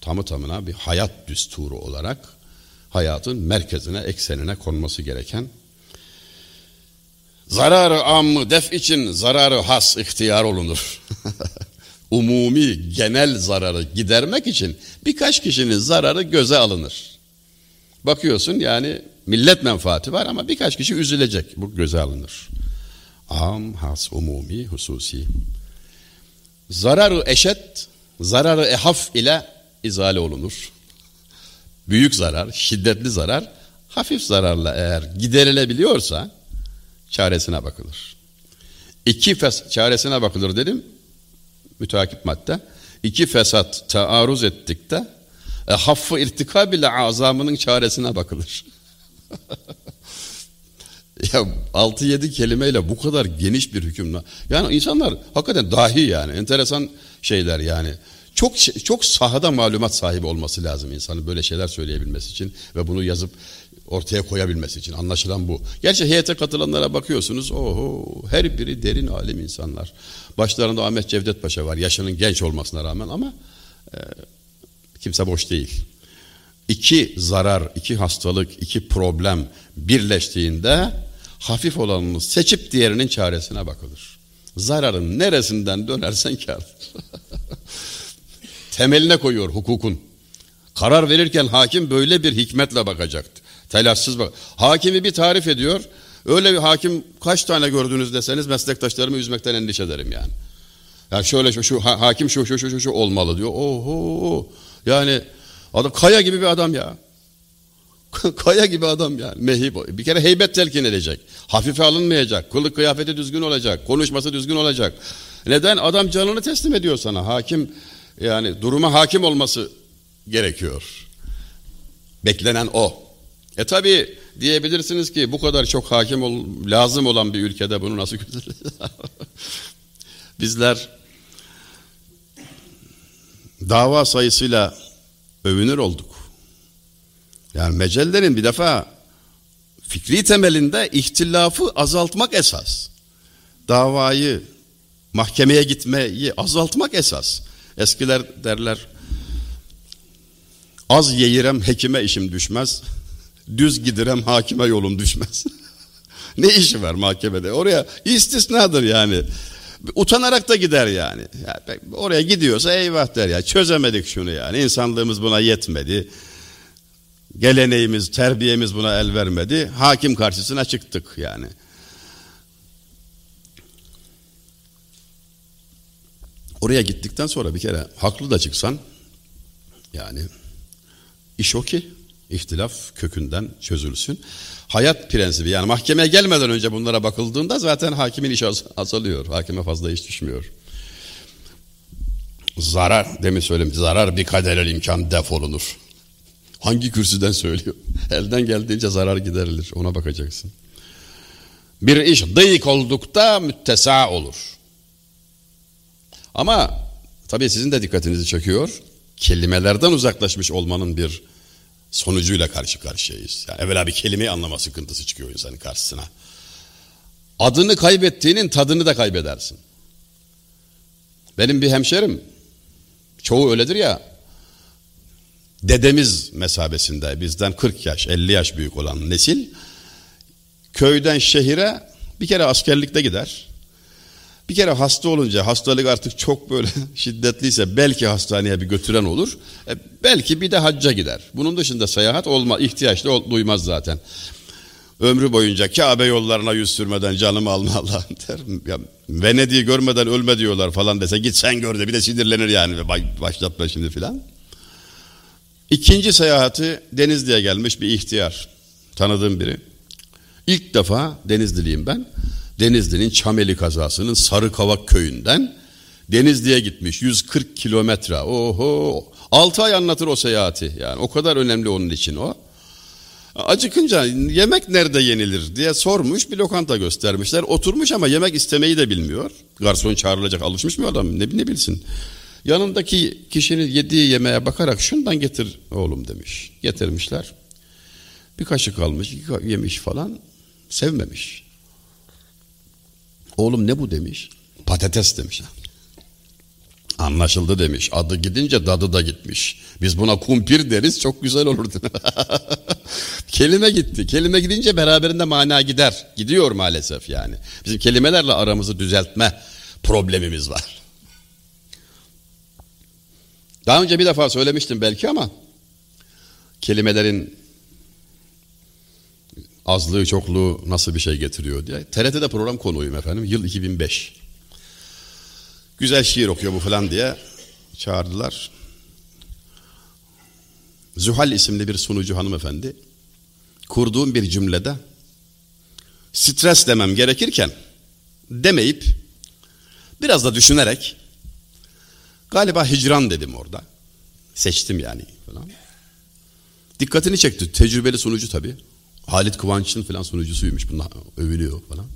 tamı tamına bir hayat düsturu olarak hayatın merkezine, eksenine konması gereken zararı ammı def için zararı has ihtiyar olunur. Umumi, genel zararı gidermek için birkaç kişinin zararı göze alınır. Bakıyorsun yani millet menfaati var ama birkaç kişi üzülecek. Bu göze alınır. Am, has, umumi, hususi. Zararı eşet, zararı ehaf ile izale olunur. Büyük zarar, şiddetli zarar, hafif zararla eğer giderilebiliyorsa çaresine bakılır. İki fes çaresine bakılır dedim. Müteakip madde. İki fesat taarruz ettikte e, haffı irtikab ile azamının çaresine bakılır. ya 6-7 kelimeyle bu kadar geniş bir hüküm. Yani insanlar hakikaten dahi yani enteresan şeyler yani. Çok çok sahada malumat sahibi olması lazım insanın böyle şeyler söyleyebilmesi için ve bunu yazıp ortaya koyabilmesi için anlaşılan bu. Gerçi heyete katılanlara bakıyorsunuz oho her biri derin alim insanlar. Başlarında Ahmet Cevdet Paşa var yaşının genç olmasına rağmen ama e, kimse boş değil. İki zarar, iki hastalık, iki problem birleştiğinde hafif olanını seçip diğerinin çaresine bakılır. Zararın neresinden dönersen kârdır. Temeline koyuyor hukukun. Karar verirken hakim böyle bir hikmetle bakacaktı. Telaşsız bak. Hakimi bir tarif ediyor. Öyle bir hakim kaç tane gördünüz deseniz meslektaşlarımı üzmekten endişe ederim yani. Yani şöyle şu, şu hakim şu şu şu şu, şu olmalı diyor. Oho. Yani adam kaya gibi bir adam ya. kaya gibi adam yani. Mehib. Bir kere heybet telkin edecek. Hafife alınmayacak. Kılık kıyafeti düzgün olacak. Konuşması düzgün olacak. Neden? Adam canını teslim ediyor sana. Hakim yani duruma hakim olması gerekiyor. Beklenen o. E tabi diyebilirsiniz ki bu kadar çok hakim ol, lazım olan bir ülkede bunu nasıl Bizler dava sayısıyla övünür olduk. Yani mecellerin bir defa fikri temelinde ihtilafı azaltmak esas. Davayı mahkemeye gitmeyi azaltmak esas. Eskiler derler az yeğirem hekime işim düşmez. Düz gidirem hakime yolum düşmez. ne işi var mahkemede? Oraya istisnadır yani. Utanarak da gider yani. yani. Oraya gidiyorsa eyvah der ya. Çözemedik şunu yani. İnsanlığımız buna yetmedi. Geleneğimiz, terbiyemiz buna el vermedi. Hakim karşısına çıktık yani. Oraya gittikten sonra bir kere haklı da çıksan yani iş o ki ihtilaf kökünden çözülsün. Hayat prensibi yani mahkemeye gelmeden önce bunlara bakıldığında zaten hakimin işi azalıyor. Hakime fazla iş düşmüyor. Zarar demin söyledim zarar bir kaderel imkan defolunur. Hangi kürsüden söylüyor? Elden geldiğince zarar giderilir ona bakacaksın. Bir iş dıyık oldukta müttesa olur. Ama tabii sizin de dikkatinizi çekiyor. Kelimelerden uzaklaşmış olmanın bir sonucuyla karşı karşıyayız. Yani evvela bir kelimeyi anlama sıkıntısı çıkıyor insanın karşısına. Adını kaybettiğinin tadını da kaybedersin. Benim bir hemşerim, çoğu öyledir ya, dedemiz mesabesinde bizden 40 yaş, 50 yaş büyük olan nesil, köyden şehire bir kere askerlikte gider. Bir kere hasta olunca hastalık artık çok böyle şiddetliyse belki hastaneye bir götüren olur. E, belki bir de hacca gider. Bunun dışında seyahat olma ihtiyaç da duymaz zaten. Ömrü boyunca Kabe yollarına yüz sürmeden canımı alma Allah der. Ya, Venedik'i görmeden ölme diyorlar falan dese git sen gör de bir de sinirlenir yani başlatma şimdi filan. İkinci seyahati Denizli'ye gelmiş bir ihtiyar. Tanıdığım biri. İlk defa Denizliliyim ben. Denizli'nin Çameli kazasının Sarıkavak köyünden Denizli'ye gitmiş 140 kilometre. Oho 6 ay anlatır o seyahati yani o kadar önemli onun için o. Acıkınca yemek nerede yenilir diye sormuş bir lokanta göstermişler. Oturmuş ama yemek istemeyi de bilmiyor. Garson çağrılacak alışmış mı adam ne, ne bilsin. Yanındaki kişinin yediği yemeğe bakarak şundan getir oğlum demiş. Getirmişler. Bir kaşık almış yemiş falan sevmemiş. Oğlum ne bu demiş. Patates demiş. Anlaşıldı demiş. Adı gidince dadı da gitmiş. Biz buna kumpir deriz çok güzel olurdu. kelime gitti. Kelime gidince beraberinde mana gider. Gidiyor maalesef yani. Bizim kelimelerle aramızı düzeltme problemimiz var. Daha önce bir defa söylemiştim belki ama kelimelerin azlığı çokluğu nasıl bir şey getiriyor diye. TRT'de program konuyum efendim. Yıl 2005. Güzel şiir okuyor bu falan diye çağırdılar. Zühal isimli bir sunucu hanımefendi kurduğum bir cümlede stres demem gerekirken demeyip biraz da düşünerek galiba hicran dedim orada. Seçtim yani falan. Dikkatini çekti. Tecrübeli sunucu tabii. Halit Kıvanç'ın falan sunucusuymuş. Bunlar övülüyor falan.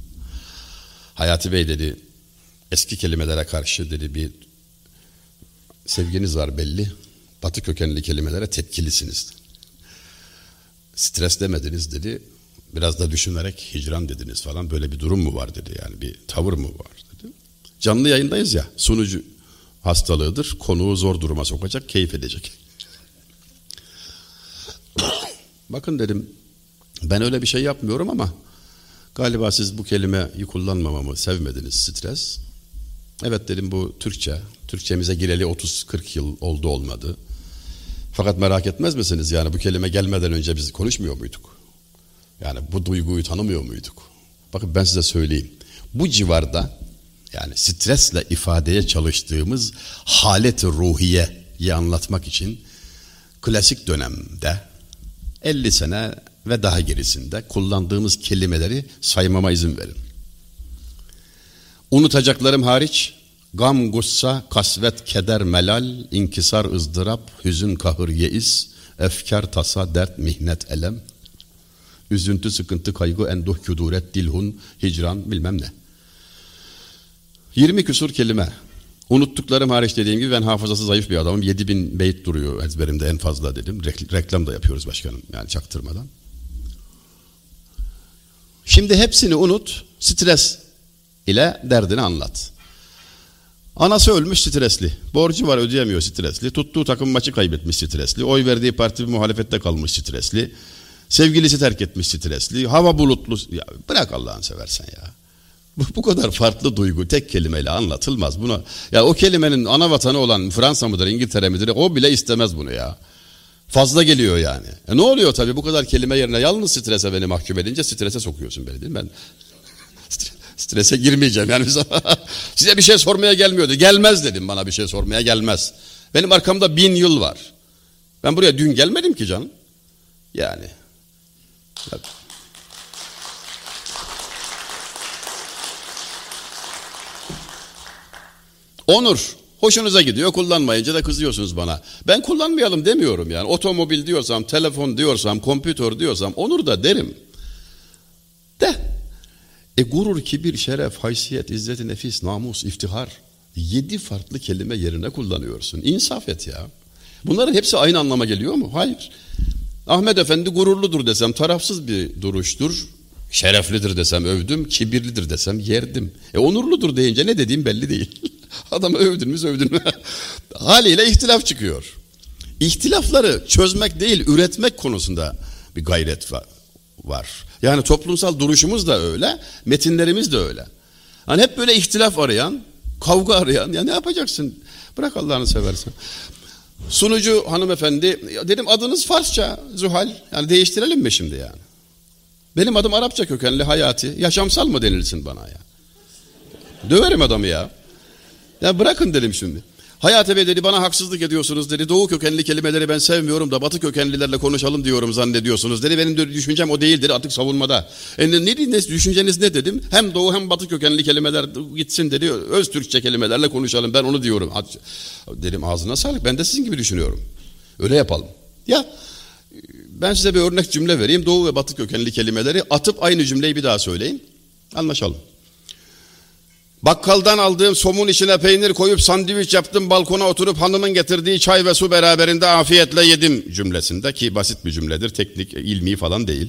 Hayati Bey dedi eski kelimelere karşı dedi bir sevginiz var belli. Batı kökenli kelimelere tepkilisiniz. Stres demediniz dedi. Biraz da düşünerek hicran dediniz falan. Böyle bir durum mu var dedi yani bir tavır mı var dedi. Canlı yayındayız ya sunucu hastalığıdır. Konuğu zor duruma sokacak, keyif edecek. Bakın dedim ben öyle bir şey yapmıyorum ama galiba siz bu kelimeyi kullanmamamı sevmediniz stres. Evet dedim bu Türkçe. Türkçemize gireli 30-40 yıl oldu olmadı. Fakat merak etmez misiniz yani bu kelime gelmeden önce biz konuşmuyor muyduk? Yani bu duyguyu tanımıyor muyduk? Bakın ben size söyleyeyim. Bu civarda yani stresle ifadeye çalıştığımız halet ruhiyeyi anlatmak için klasik dönemde 50 sene ve daha gerisinde kullandığımız kelimeleri saymama izin verin. Unutacaklarım hariç gam, gussa, kasvet, keder, melal, inkisar, ızdırap, hüzün, kahır, yeis, efkar, tasa, dert, mihnet, elem, üzüntü, sıkıntı, kaygı, enduh, küduret, dilhun, hicran bilmem ne. 20 küsur kelime. Unuttuklarım hariç dediğim gibi ben hafızası zayıf bir adamım. 7000 beyt duruyor ezberimde en fazla dedim. Reklam da yapıyoruz başkanım yani çaktırmadan. Şimdi hepsini unut, stres ile derdini anlat. Anası ölmüş stresli. Borcu var ödeyemiyor stresli. Tuttuğu takım maçı kaybetmiş stresli. Oy verdiği parti bir muhalefette kalmış stresli. Sevgilisi terk etmiş stresli. Hava bulutlu. Ya bırak Allah'ını seversen ya. Bu, bu kadar farklı duygu tek kelimeyle anlatılmaz. Buna ya o kelimenin ana vatanı olan Fransa mıdır, İngiltere midir? O bile istemez bunu ya. Fazla geliyor yani. E ne oluyor tabii bu kadar kelime yerine yalnız strese beni mahkum edince strese sokuyorsun beni değil mi? Ben strese girmeyeceğim yani size bir şey sormaya gelmiyordu. Gelmez dedim bana bir şey sormaya gelmez. Benim arkamda bin yıl var. Ben buraya dün gelmedim ki canım. Yani. Onur. Hoşunuza gidiyor kullanmayınca da kızıyorsunuz bana. Ben kullanmayalım demiyorum yani. Otomobil diyorsam, telefon diyorsam, kompütör diyorsam onur da derim. De. E gurur, kibir, şeref, haysiyet, izzet nefis, namus, iftihar. Yedi farklı kelime yerine kullanıyorsun. İnsaf et ya. Bunların hepsi aynı anlama geliyor mu? Hayır. Ahmet Efendi gururludur desem tarafsız bir duruştur. Şereflidir desem övdüm, kibirlidir desem yerdim. E onurludur deyince ne dediğim belli değil. Adamı övdün mü övdün mü? Haliyle ihtilaf çıkıyor. İhtilafları çözmek değil üretmek konusunda bir gayret var. Yani toplumsal duruşumuz da öyle, metinlerimiz de öyle. Hani hep böyle ihtilaf arayan, kavga arayan, ya ne yapacaksın? Bırak Allah'ını seversen. Sunucu hanımefendi, dedim adınız Farsça, Zuhal. Yani değiştirelim mi şimdi yani? Benim adım Arapça kökenli Hayati. Yaşamsal mı denilsin bana ya? Döverim adamı ya. Ya bırakın dedim şimdi. Hayat Bey dedi bana haksızlık ediyorsunuz dedi. Doğu kökenli kelimeleri ben sevmiyorum da batı kökenlilerle konuşalım diyorum zannediyorsunuz dedi. Benim düşüncem o değildir artık savunmada. E ne, ne düşünceniz ne dedim? Hem doğu hem batı kökenli kelimeler gitsin dedi. Öz Türkçe kelimelerle konuşalım ben onu diyorum. Dedim ağzına sağlık ben de sizin gibi düşünüyorum. Öyle yapalım. Ya Ben size bir örnek cümle vereyim. Doğu ve batı kökenli kelimeleri atıp aynı cümleyi bir daha söyleyin. Anlaşalım. Bakkaldan aldığım somun içine peynir koyup sandviç yaptım balkona oturup hanımın getirdiği çay ve su beraberinde afiyetle yedim cümlesinde ki basit bir cümledir teknik ilmi falan değil.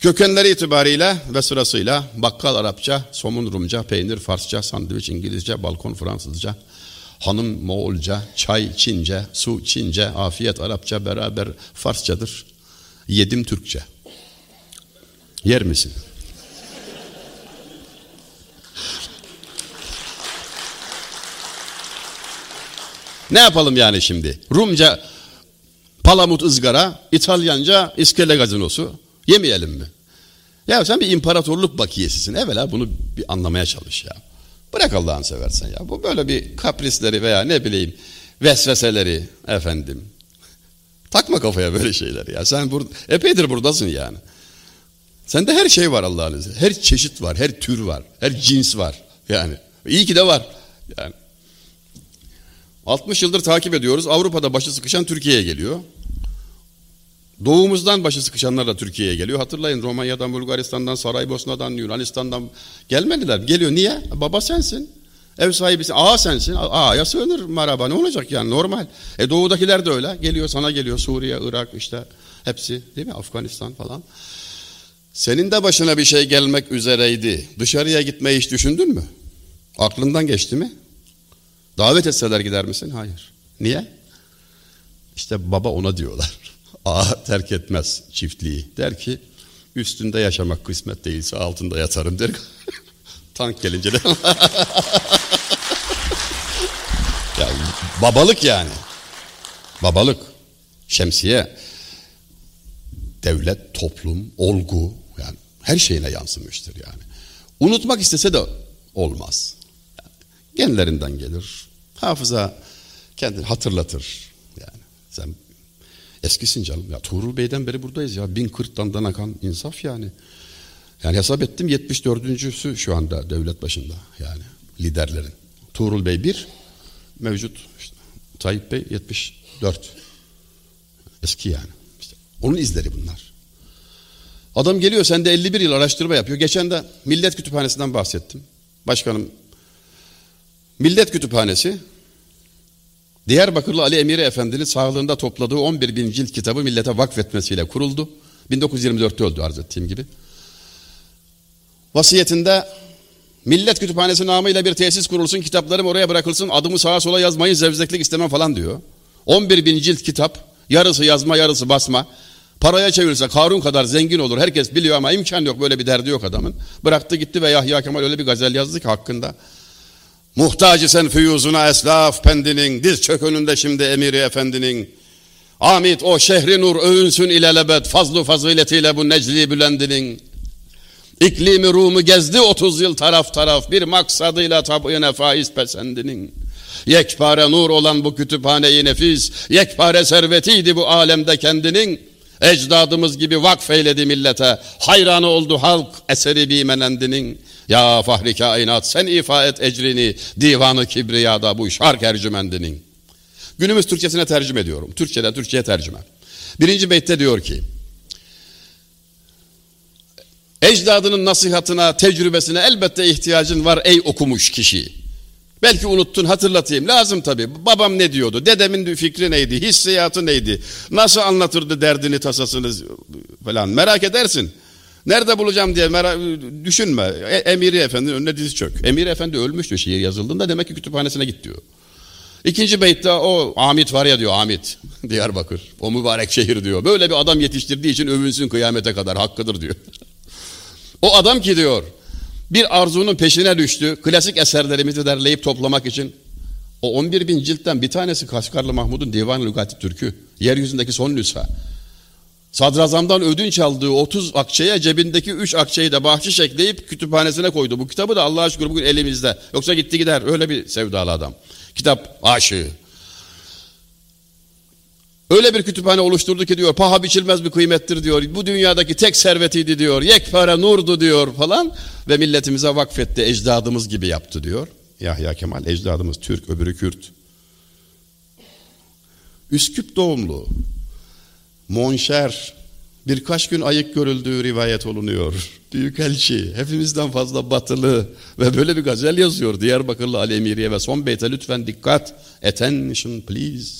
Kökenleri itibariyle ve sırasıyla bakkal Arapça, somun Rumca, peynir Farsça, sandviç İngilizce, balkon Fransızca, hanım Moğolca, çay Çince, su Çince, afiyet Arapça beraber Farsçadır. Yedim Türkçe. Yer misin? Ne yapalım yani şimdi? Rumca palamut ızgara, İtalyanca iskele gazinosu. Yemeyelim mi? Ya sen bir imparatorluk bakiyesisin. Evvela bunu bir anlamaya çalış ya. Bırak Allah'ını seversen ya. Bu böyle bir kaprisleri veya ne bileyim vesveseleri efendim. Takma kafaya böyle şeyler ya. Sen bur epeydir buradasın yani. Sende her şey var Allah'ın izniyle. Her çeşit var, her tür var, her cins var. Yani iyi ki de var. Yani 60 yıldır takip ediyoruz. Avrupa'da başı sıkışan Türkiye'ye geliyor. Doğumuzdan başı sıkışanlar da Türkiye'ye geliyor. Hatırlayın Romanya'dan, Bulgaristan'dan, Saraybosna'dan, Yunanistan'dan gelmediler. Geliyor niye? Baba sensin. Ev sahibisin. Ağa sensin. Ağaya sığınır merhaba. Ne olacak yani normal. E doğudakiler de öyle. Geliyor sana geliyor. Suriye, Irak işte hepsi değil mi? Afganistan falan. Senin de başına bir şey gelmek üzereydi. Dışarıya gitmeyi hiç düşündün mü? Aklından geçti mi? Davet etseler gider misin? Hayır. Niye? İşte baba ona diyorlar. Ağa terk etmez çiftliği. Der ki üstünde yaşamak kısmet değilse altında yatarım der. Tank gelince de ya, babalık yani. Babalık. Şemsiye. Devlet, toplum, olgu yani her şeyine yansımıştır yani. Unutmak istese de olmaz. Genlerinden gelir. Hafıza kendini hatırlatır. Yani sen eskisin canım. Ya Tuğrul Bey'den beri buradayız ya. Bin kırktan akan insaf yani. Yani hesap ettim 74.sü şu anda devlet başında yani liderlerin. Tuğrul Bey bir, mevcut işte, Tayyip Bey 74. Eski yani. İşte onun izleri bunlar. Adam geliyor sende 51 yıl araştırma yapıyor. Geçen de Millet Kütüphanesi'nden bahsettim. Başkanım Millet Kütüphanesi Diyarbakırlı Ali Emiri Efendi'nin sağlığında topladığı 11 bin cilt kitabı millete vakfetmesiyle kuruldu. 1924'te öldü arz ettiğim gibi. Vasiyetinde Millet Kütüphanesi namıyla bir tesis kurulsun, kitaplarım oraya bırakılsın, adımı sağa sola yazmayın, zevzeklik istemem falan diyor. 11 bin cilt kitap, yarısı yazma, yarısı basma. Paraya çevirirse Karun kadar zengin olur, herkes biliyor ama imkan yok, böyle bir derdi yok adamın. Bıraktı gitti ve Yahya Kemal öyle bir gazel yazdı ki hakkında. Muhtacı sen füyuzuna eslaf pendinin, diz çök önünde şimdi emiri efendinin. Amit o şehri nur övünsün ilelebet, fazlu faziletiyle bu necli bülendinin. İklimi Rum'u gezdi 30 yıl taraf taraf bir maksadıyla tabiine faiz pesendinin. Yekpare nur olan bu kütüphane-i nefis, yekpare servetiydi bu alemde kendinin. Ecdadımız gibi vakfeyledi millete, hayranı oldu halk eseri bimenendinin. Ya fahri kainat sen ifa et ecrini, divanı kibriyada bu şark ercümendinin. Günümüz Türkçesine tercüme ediyorum. Türkçeden Türkçe'ye tercüme. Birinci beytte diyor ki, Ecdadının nasihatına, tecrübesine elbette ihtiyacın var ey okumuş kişi. Belki unuttun hatırlatayım. Lazım tabii. Babam ne diyordu? Dedemin fikri neydi? Hissiyatı neydi? Nasıl anlatırdı derdini, tasasını falan. Merak edersin. Nerede bulacağım diye merak, düşünme. E, Emiri Efendi'nin önüne diz çök. Emiri Efendi ölmüş diyor şiir yazıldığında demek ki kütüphanesine git diyor. İkinci beytte o Amit var ya diyor Amit Diyarbakır. O mübarek şehir diyor. Böyle bir adam yetiştirdiği için övünsün kıyamete kadar hakkıdır diyor. O adam ki diyor bir arzunun peşine düştü. Klasik eserlerimizi derleyip toplamak için. O 11 bin ciltten bir tanesi Kaşgarlı Mahmud'un Divan-ı Lügati Türkü. Yeryüzündeki son nüsha. Sadrazamdan ödünç aldığı 30 akçeye cebindeki 3 akçeyi de bahşiş ekleyip kütüphanesine koydu. Bu kitabı da Allah'a şükür bugün elimizde. Yoksa gitti gider. Öyle bir sevdalı adam. Kitap aşığı. Öyle bir kütüphane oluşturdu ki diyor paha biçilmez bir kıymettir diyor. Bu dünyadaki tek servetiydi diyor. Yekpare nurdu diyor falan. Ve milletimize vakfetti ecdadımız gibi yaptı diyor. Yahya Kemal ecdadımız Türk öbürü Kürt. Üsküp doğumlu. Monşer birkaç gün ayık görüldüğü rivayet olunuyor. Büyükelçi hepimizden fazla batılı ve böyle bir gazel yazıyor Diyarbakırlı Ali Emiriye ve son beyte lütfen dikkat. Attention please.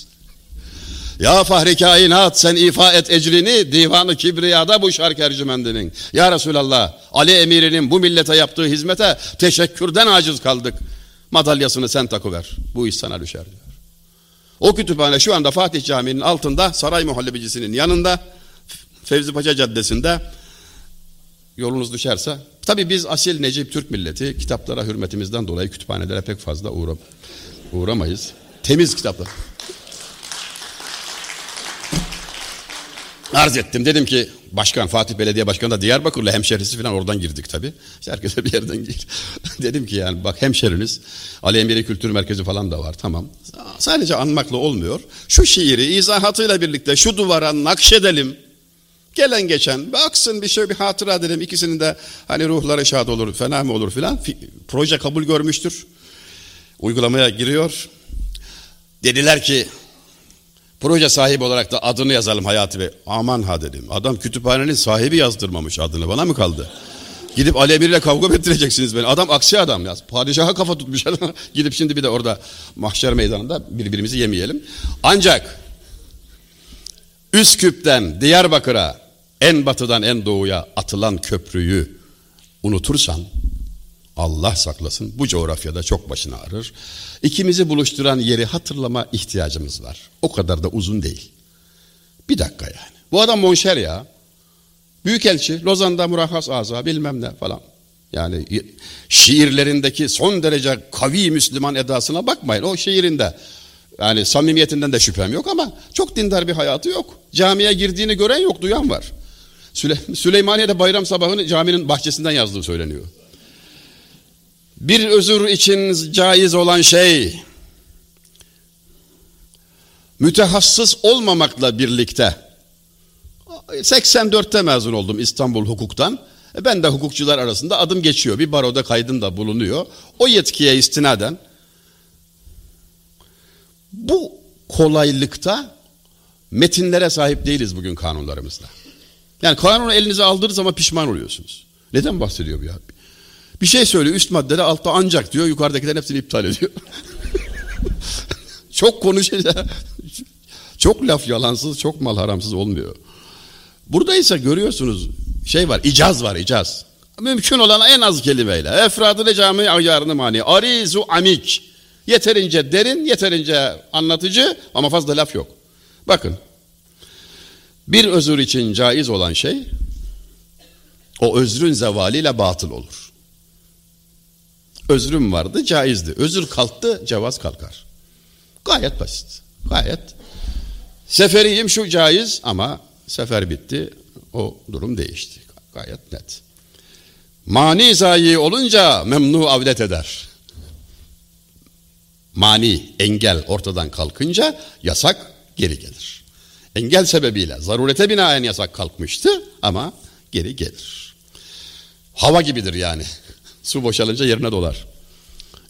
Ya fahri kainat sen ifa et ecrini divanı kibriyada bu şark ercümendinin. Ya Resulallah Ali emirinin bu millete yaptığı hizmete teşekkürden aciz kaldık. Madalyasını sen takıver. Bu iş sana düşer diyor. O kütüphane şu anda Fatih Camii'nin altında Saray Muhallebicisinin yanında Fevzi Paşa Caddesi'nde yolunuz düşerse tabi biz asil Necip Türk milleti kitaplara hürmetimizden dolayı kütüphanelere pek fazla uğra uğramayız. Temiz kitaplar. Arz ettim. Dedim ki başkan Fatih Belediye Başkanı da Diyarbakırlı hemşerisi falan oradan girdik tabi. herkese bir yerden gir. Dedim ki yani bak hemşeriniz Ali Emiri Kültür Merkezi falan da var tamam. Sadece anmakla olmuyor. Şu şiiri izahatıyla birlikte şu duvara nakşedelim. Gelen geçen baksın bir şey bir hatıra dedim. İkisinin de hani ruhları şad olur fena mı olur filan. Proje kabul görmüştür. Uygulamaya giriyor. Dediler ki Proje sahibi olarak da adını yazalım Hayati Bey. Aman ha dedim. Adam kütüphanenin sahibi yazdırmamış adını. Bana mı kaldı? Gidip Ali Emir'le kavga ettireceksiniz beni? Adam aksi adam ya. Padişaha kafa tutmuş adam. Gidip şimdi bir de orada mahşer meydanında birbirimizi yemeyelim. Ancak Üsküp'ten Diyarbakır'a en batıdan en doğuya atılan köprüyü unutursan Allah saklasın bu coğrafyada çok başına ağrır. İkimizi buluşturan yeri hatırlama ihtiyacımız var. O kadar da uzun değil. Bir dakika yani. Bu adam monşer ya. Büyükelçi, Lozan'da murahhas aza bilmem ne falan. Yani şiirlerindeki son derece kavi Müslüman edasına bakmayın. O şiirinde yani samimiyetinden de şüphem yok ama çok dindar bir hayatı yok. Camiye girdiğini gören yok, duyan var. Süle Süleymaniye'de bayram sabahını caminin bahçesinden yazdığı söyleniyor. Bir özür için caiz olan şey mütehassıs olmamakla birlikte 84'te mezun oldum İstanbul hukuktan. E, ben de hukukçular arasında adım geçiyor. Bir baroda kaydım da bulunuyor. O yetkiye istinaden bu kolaylıkta metinlere sahip değiliz bugün kanunlarımızda. Yani kanunu elinize aldığınız zaman pişman oluyorsunuz. Neden bahsediyor bu ya? Bir şey söylüyor üst maddede altta ancak diyor yukarıdakilerin hepsini iptal ediyor. çok konuşunca çok laf yalansız çok mal haramsız olmuyor. Burada ise görüyorsunuz şey var icaz var icaz. Mümkün olan en az kelimeyle. Efradını cami ayarını mani. Arizu amik. Yeterince derin, yeterince anlatıcı ama fazla laf yok. Bakın. Bir özür için caiz olan şey o özrün zevaliyle batıl olur. Özrüm vardı, caizdi. Özür kalktı, cevaz kalkar. Gayet basit. Gayet. Seferiyim şu caiz ama sefer bitti. O durum değişti. Gayet net. Mani zayi olunca memnu avdet eder. Mani, engel ortadan kalkınca yasak geri gelir. Engel sebebiyle zarurete binaen yasak kalkmıştı ama geri gelir. Hava gibidir yani. Su boşalınca yerine dolar.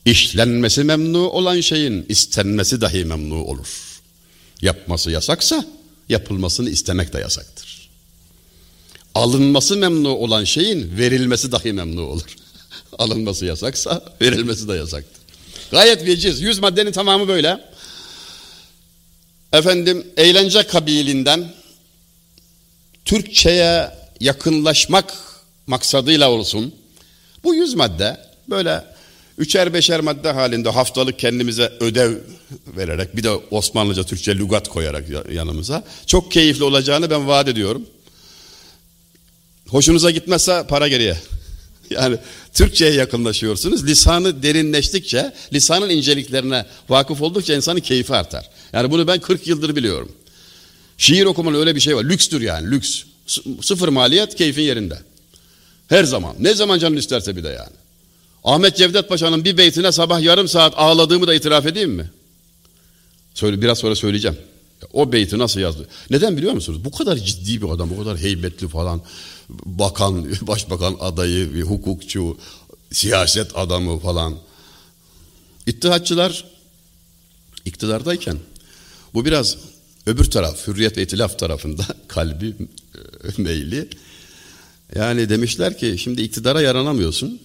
İşlenmesi memnu olan şeyin istenmesi dahi memnu olur. Yapması yasaksa yapılmasını istemek de yasaktır. Alınması memnu olan şeyin verilmesi dahi memnu olur. Alınması yasaksa verilmesi de yasaktır. Gayet veciz. Yüz maddenin tamamı böyle. Efendim eğlence kabilinden Türkçe'ye yakınlaşmak maksadıyla olsun bu yüz madde böyle üçer beşer madde halinde haftalık kendimize ödev vererek bir de Osmanlıca Türkçe lügat koyarak yanımıza çok keyifli olacağını ben vaat ediyorum. Hoşunuza gitmezse para geriye. Yani Türkçe'ye yakınlaşıyorsunuz. Lisanı derinleştikçe, lisanın inceliklerine vakıf oldukça insanın keyfi artar. Yani bunu ben 40 yıldır biliyorum. Şiir okumanın öyle bir şey var. Lükstür yani, lüks. Sıfır maliyet, keyfin yerinde. Her zaman. Ne zaman canın isterse bir de yani. Ahmet Cevdet Paşa'nın bir beytine sabah yarım saat ağladığımı da itiraf edeyim mi? Söyle, biraz sonra söyleyeceğim. O beyti nasıl yazdı? Neden biliyor musunuz? Bu kadar ciddi bir adam, bu kadar heybetli falan, bakan, başbakan adayı, hukukçu, siyaset adamı falan. İttihatçılar iktidardayken bu biraz Öbür taraf, hürriyet ve itilaf tarafında kalbi e, meyli. Yani demişler ki şimdi iktidara yaranamıyorsun.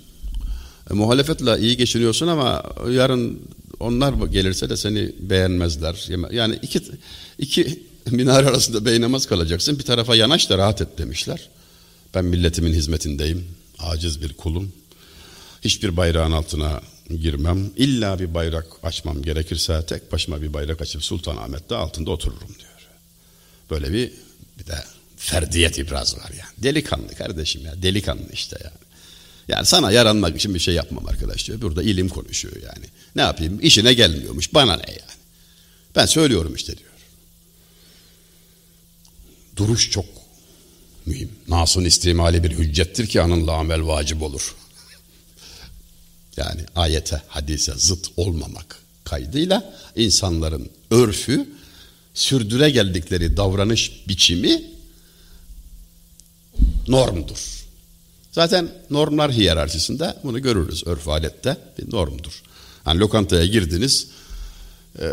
E, muhalefetle iyi geçiniyorsun ama yarın onlar gelirse de seni beğenmezler. Yani iki, iki minare arasında beynamaz kalacaksın. Bir tarafa yanaş da rahat et demişler. Ben milletimin hizmetindeyim. Aciz bir kulum. Hiçbir bayrağın altına girmem. İlla bir bayrak açmam gerekirse tek başıma bir bayrak açıp Sultanahmet'te altında otururum diyor. Böyle bir bir de ferdiyet ibraz var yani. Delikanlı kardeşim ya. Delikanlı işte yani. Yani sana yaranmak için bir şey yapmam arkadaş diyor. Burada ilim konuşuyor yani. Ne yapayım? İşine gelmiyormuş. Bana ne yani? Ben söylüyorum işte diyor. Duruş çok mühim. Nasun istimali bir hüccettir ki anınla amel vacip olur. yani ayete, hadise zıt olmamak kaydıyla insanların örfü, sürdüre geldikleri davranış biçimi normdur. Zaten normlar hiyerarşisinde bunu görürüz örf alette bir normdur. Yani lokantaya girdiniz, e,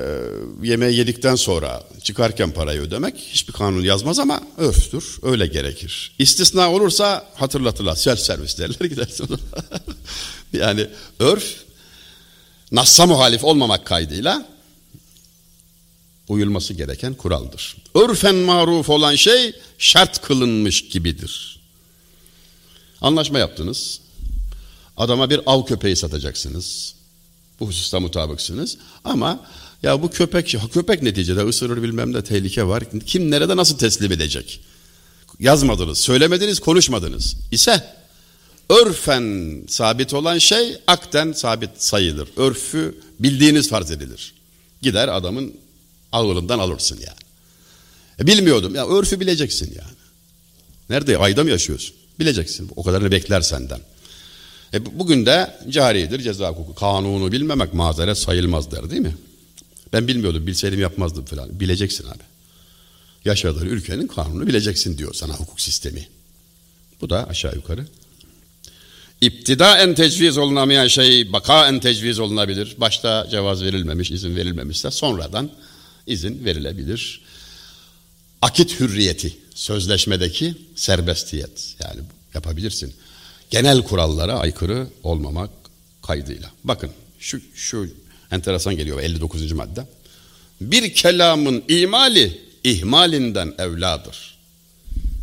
yemeği yedikten sonra çıkarken parayı ödemek hiçbir kanun yazmaz ama örftür, öyle gerekir. İstisna olursa hatırlatırlar, self servis derler gidersin. yani örf, nassa muhalif olmamak kaydıyla uyulması gereken kuraldır. Örfen maruf olan şey şart kılınmış gibidir. Anlaşma yaptınız. Adama bir av köpeği satacaksınız. Bu hususta mutabıksınız. Ama ya bu köpek, köpek neticede ısırır bilmem ne tehlike var. Kim nerede nasıl teslim edecek? Yazmadınız, söylemediniz, konuşmadınız. İse örfen sabit olan şey akten sabit sayılır. Örfü bildiğiniz farz edilir. Gider adamın ağırından alırsın yani. E bilmiyordum. Ya örfü bileceksin yani. Nerede? Ayda mı yaşıyorsun? Bileceksin. O kadarını bekler senden. E bugün de caridir ceza hukuku. Kanunu bilmemek mazeret sayılmaz der değil mi? Ben bilmiyordum, bilseydim yapmazdım falan. Bileceksin abi. Yaşadığın ülkenin kanunu bileceksin diyor sana hukuk sistemi. Bu da aşağı yukarı. İptida en tecviz olunamayan şey baka en tecviz olunabilir. Başta cevaz verilmemiş, izin verilmemişse sonradan izin verilebilir. Akit hürriyeti, sözleşmedeki serbestiyet yani yapabilirsin. Genel kurallara aykırı olmamak kaydıyla. Bakın şu, şu enteresan geliyor 59. madde. Bir kelamın imali ihmalinden evladır.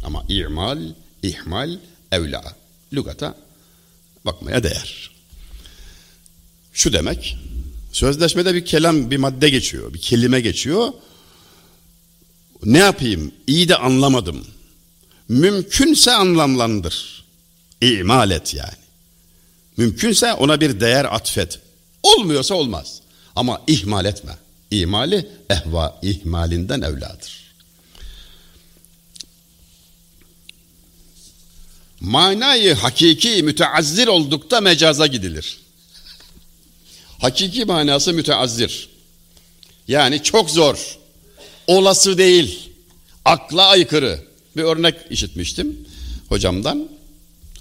Ama imal, ihmal, evla. Lügata bakmaya değer. Şu demek, sözleşmede bir kelam, bir madde geçiyor, bir kelime geçiyor. Ne yapayım? İyi de anlamadım. Mümkünse anlamlandır. İmal et yani. Mümkünse ona bir değer atfet. Olmuyorsa olmaz. Ama ihmal etme. İhmali ehva ihmalinden evladır. Manayı hakiki müteazzir oldukta mecaza gidilir. Hakiki manası müteazzir. Yani çok zor. Olası değil. Akla aykırı. Bir örnek işitmiştim hocamdan.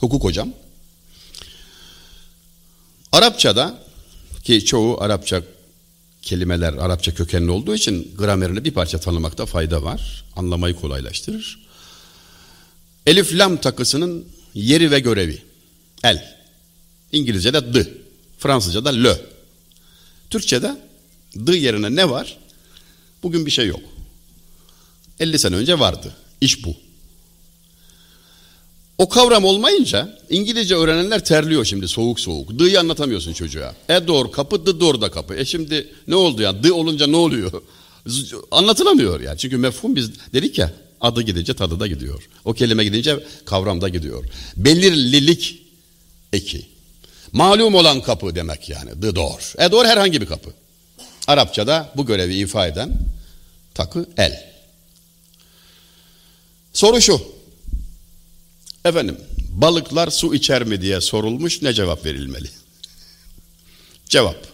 Hukuk hocam. Arapçada ki çoğu Arapça kelimeler Arapça kökenli olduğu için gramerini bir parça tanımakta fayda var. Anlamayı kolaylaştırır. Elif lam takısının yeri ve görevi. El. İngilizce'de d. Fransızca'da le. Türkçe'de d yerine ne var? Bugün bir şey yok. 50 sene önce vardı. İş bu. O kavram olmayınca İngilizce öğrenenler terliyor şimdi soğuk soğuk. D'yi anlatamıyorsun çocuğa. E doğru kapı, d doğru da kapı. E şimdi ne oldu ya? D olunca ne oluyor? Anlatılamıyor yani. Çünkü mefhum biz dedik ya adı gidince tadı da gidiyor. O kelime gidince kavram da gidiyor. Belirlilik eki. Malum olan kapı demek yani. The door. E door herhangi bir kapı. Arapçada bu görevi ifa eden takı el. Soru şu. Efendim balıklar su içer mi diye sorulmuş ne cevap verilmeli? Cevap.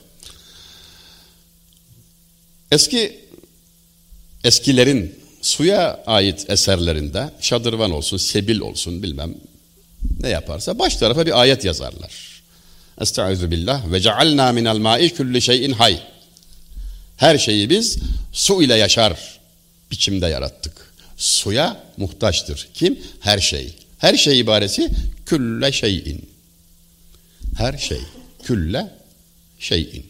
Eski eskilerin suya ait eserlerinde şadırvan olsun, sebil olsun bilmem ne yaparsa baş tarafa bir ayet yazarlar. Estaizu billah ve cealna minel ma'i kulli şeyin hay. Her şeyi biz su ile yaşar biçimde yarattık. Suya muhtaçtır. Kim? Her şey. Her şey ibaresi külle şeyin. Her şey. Külle şeyin.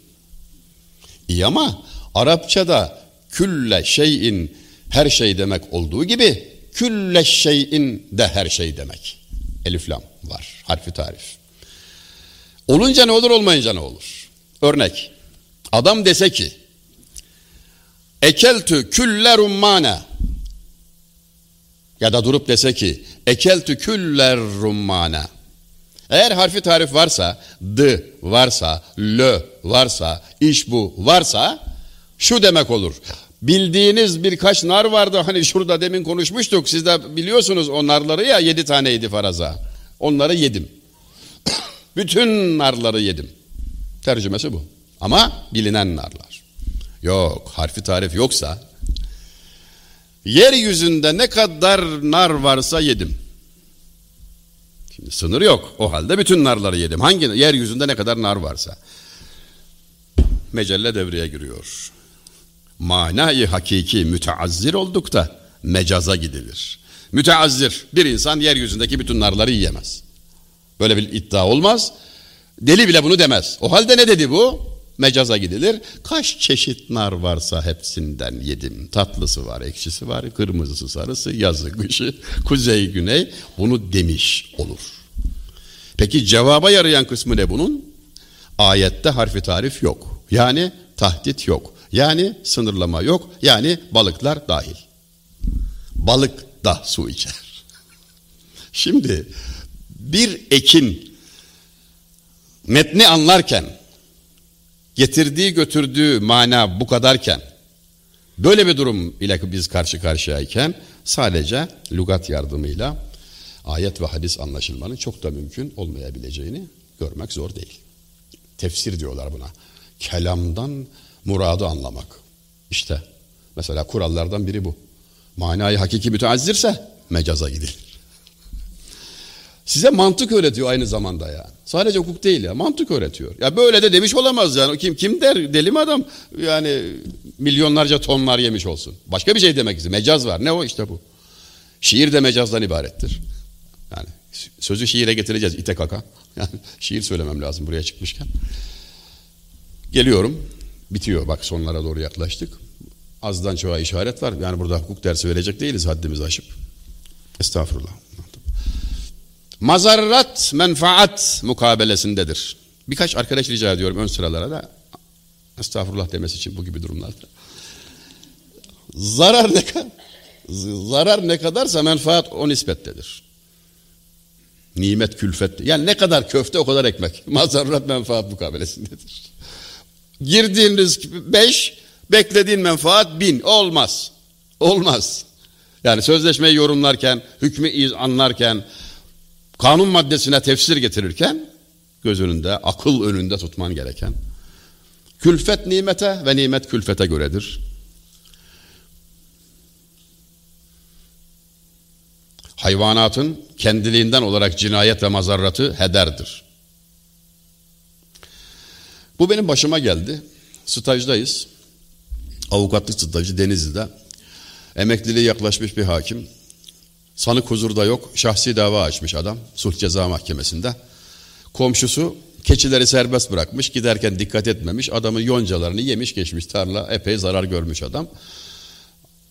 İyi ama Arapçada külle şeyin her şey demek olduğu gibi külle şeyin de her şey demek. Elif lam var. Harfi tarif. Olunca ne olur olmayınca ne olur? Örnek. Adam dese ki Ekeltü külle rummane ya da durup dese ki ekeltü küller rummane eğer harfi tarif varsa, d varsa, l varsa, iş bu varsa şu demek olur. Bildiğiniz birkaç nar vardı hani şurada demin konuşmuştuk. Siz de biliyorsunuz o narları ya yedi taneydi faraza. Onları yedim. Bütün narları yedim. Tercümesi bu. Ama bilinen narlar. Yok harfi tarif yoksa yeryüzünde ne kadar nar varsa yedim. Şimdi sınır yok. O halde bütün narları yedim. Hangi yeryüzünde ne kadar nar varsa. Mecelle devreye giriyor. Manayı hakiki müteazzir oldukta mecaza gidilir. Müteazzir bir insan yeryüzündeki bütün narları yiyemez. Böyle bir iddia olmaz. Deli bile bunu demez. O halde ne dedi bu? Mecaza gidilir. Kaç çeşit nar varsa hepsinden yedim. Tatlısı var, ekşisi var, kırmızısı, sarısı, yazı, kışı, kuzey, güney. Bunu demiş olur. Peki cevaba yarayan kısmı ne bunun? Ayette harfi tarif yok. Yani tahdit yok. Yani sınırlama yok. Yani balıklar dahil. Balık da su içer. Şimdi bir ekin metni anlarken getirdiği götürdüğü mana bu kadarken böyle bir durum ile biz karşı karşıyayken sadece lügat yardımıyla ayet ve hadis anlaşılmanın çok da mümkün olmayabileceğini görmek zor değil. Tefsir diyorlar buna. Kelamdan muradı anlamak. İşte mesela kurallardan biri bu. Manayı hakiki müteazzirse mecaza gidilir. Size mantık öğretiyor aynı zamanda ya. Sadece hukuk değil ya. Mantık öğretiyor. Ya böyle de demiş olamaz yani. Kim kim der? Deli mi adam? Yani milyonlarca tonlar yemiş olsun. Başka bir şey demek istiyor. Mecaz var. Ne o işte bu. Şiir de mecazdan ibarettir. Yani sözü şiire getireceğiz ite kaka. Yani şiir söylemem lazım buraya çıkmışken. Geliyorum. Bitiyor. Bak sonlara doğru yaklaştık. Azdan çoğa işaret var. Yani burada hukuk dersi verecek değiliz haddimizi aşıp. Estağfurullah. Mazarrat menfaat mukabelesindedir. Birkaç arkadaş rica ediyorum ön sıralara da estağfurullah demesi için bu gibi durumlarda. Zarar ne kadar zarar ne kadarsa menfaat o nispettedir. Nimet külfet. Yani ne kadar köfte o kadar ekmek. Mazarrat menfaat mukabelesindedir. Girdiğiniz beş, beklediğin menfaat bin. Olmaz. Olmaz. Yani sözleşmeyi yorumlarken, hükmü anlarken, kanun maddesine tefsir getirirken göz önünde, akıl önünde tutman gereken külfet nimete ve nimet külfete göredir. Hayvanatın kendiliğinden olarak cinayet ve mazarratı hederdir. Bu benim başıma geldi. Stajdayız. Avukatlık stajı Denizli'de. Emekliliğe yaklaşmış bir hakim. Sanık huzurda yok. Şahsi dava açmış adam. Sulh Ceza Mahkemesi'nde. Komşusu keçileri serbest bırakmış. Giderken dikkat etmemiş. Adamın yoncalarını yemiş geçmiş tarla. Epey zarar görmüş adam.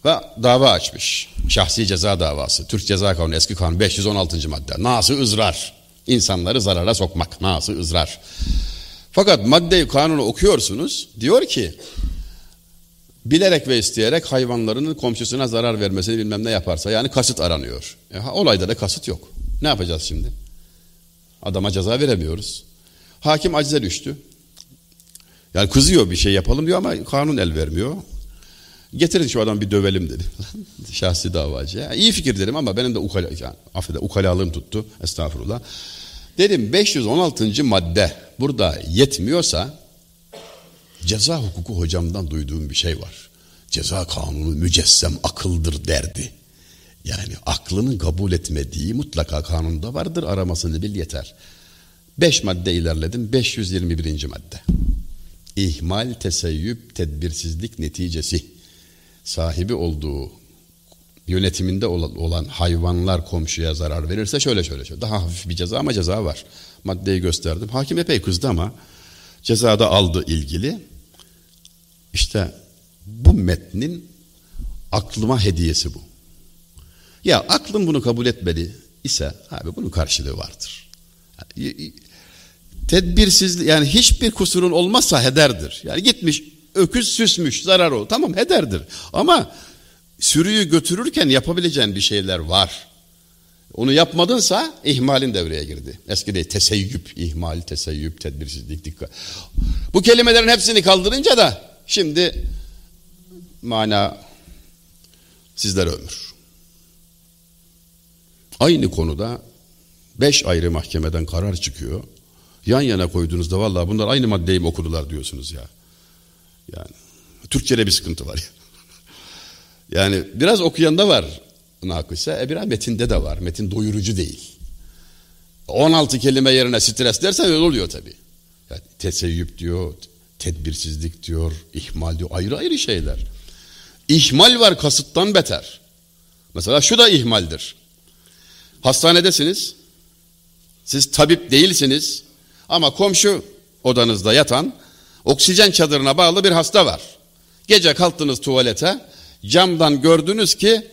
Ve dava açmış. Şahsi ceza davası. Türk Ceza Kanunu eski kanun 516. madde. Nası ızrar. İnsanları zarara sokmak. Nası ızrar. Fakat maddeyi kanunu okuyorsunuz. Diyor ki bilerek ve isteyerek hayvanlarının komşusuna zarar vermesini bilmem ne yaparsa yani kasıt aranıyor. E, olayda da kasıt yok. Ne yapacağız şimdi? Adama ceza veremiyoruz. Hakim acize düştü. Yani kızıyor bir şey yapalım diyor ama kanun el vermiyor. Getirin şu adam bir dövelim dedi. Şahsi davacı. Yani iyi fikir dedim ama benim de ukala, yani, affede, ukalalığım tuttu. Estağfurullah. Dedim 516. madde burada yetmiyorsa Ceza hukuku hocamdan duyduğum bir şey var. Ceza kanunu mücessem akıldır derdi. Yani aklının kabul etmediği mutlaka kanunda vardır aramasını bil yeter. Beş madde ilerledim 521. madde. İhmal, teseyyüp, tedbirsizlik neticesi. sahibi olduğu yönetiminde olan hayvanlar komşuya zarar verirse şöyle şöyle şöyle daha hafif bir ceza ama ceza var. Maddeyi gösterdim. Hakim epey kızdı ama cezada aldı ilgili. İşte bu metnin aklıma hediyesi bu. Ya aklım bunu kabul etmedi ise abi bunun karşılığı vardır. Yani, yani hiçbir kusurun olmazsa hederdir. Yani gitmiş öküz süsmüş zarar o tamam hederdir. Ama sürüyü götürürken yapabileceğin bir şeyler var. Onu yapmadınsa ihmalin devreye girdi. Eski değil teseyyüp, ihmal, teseyyüp, tedbirsizlik, dikkat. Bu kelimelerin hepsini kaldırınca da şimdi mana sizlere ömür. Aynı konuda beş ayrı mahkemeden karar çıkıyor. Yan yana koyduğunuzda vallahi bunlar aynı maddeyi mi okudular diyorsunuz ya. Yani Türkçe'de bir sıkıntı var ya. Yani biraz okuyanda var nakıse, e biraz metinde de var. Metin doyurucu değil. 16 kelime yerine stres dersen öyle oluyor tabii. Yani teseyyüp diyor, tedbirsizlik diyor, ihmal diyor. Ayrı ayrı şeyler. İhmal var kasıttan beter. Mesela şu da ihmaldir. Hastanedesiniz. Siz tabip değilsiniz. Ama komşu odanızda yatan oksijen çadırına bağlı bir hasta var. Gece kalktınız tuvalete. Camdan gördünüz ki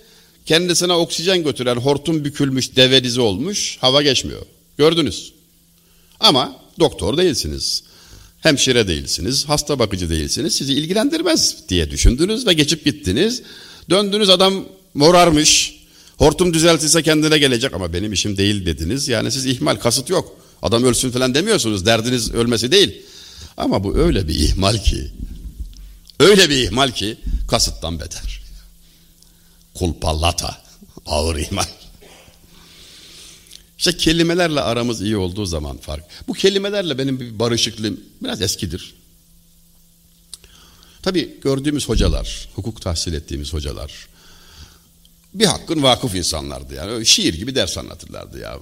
kendisine oksijen götüren hortum bükülmüş develizi olmuş. Hava geçmiyor. Gördünüz. Ama doktor değilsiniz. Hemşire değilsiniz, hasta bakıcı değilsiniz, sizi ilgilendirmez diye düşündünüz ve geçip gittiniz. Döndünüz adam morarmış, hortum düzeltilse kendine gelecek ama benim işim değil dediniz. Yani siz ihmal, kasıt yok. Adam ölsün falan demiyorsunuz, derdiniz ölmesi değil. Ama bu öyle bir ihmal ki, öyle bir ihmal ki kasıttan beter. Kulpallata, ağır ihmal. İşte kelimelerle aramız iyi olduğu zaman fark. Bu kelimelerle benim bir barışıklığım biraz eskidir. Tabii gördüğümüz hocalar, hukuk tahsil ettiğimiz hocalar bir hakkın vakıf insanlardı yani. Şiir gibi ders anlatırlardı ya.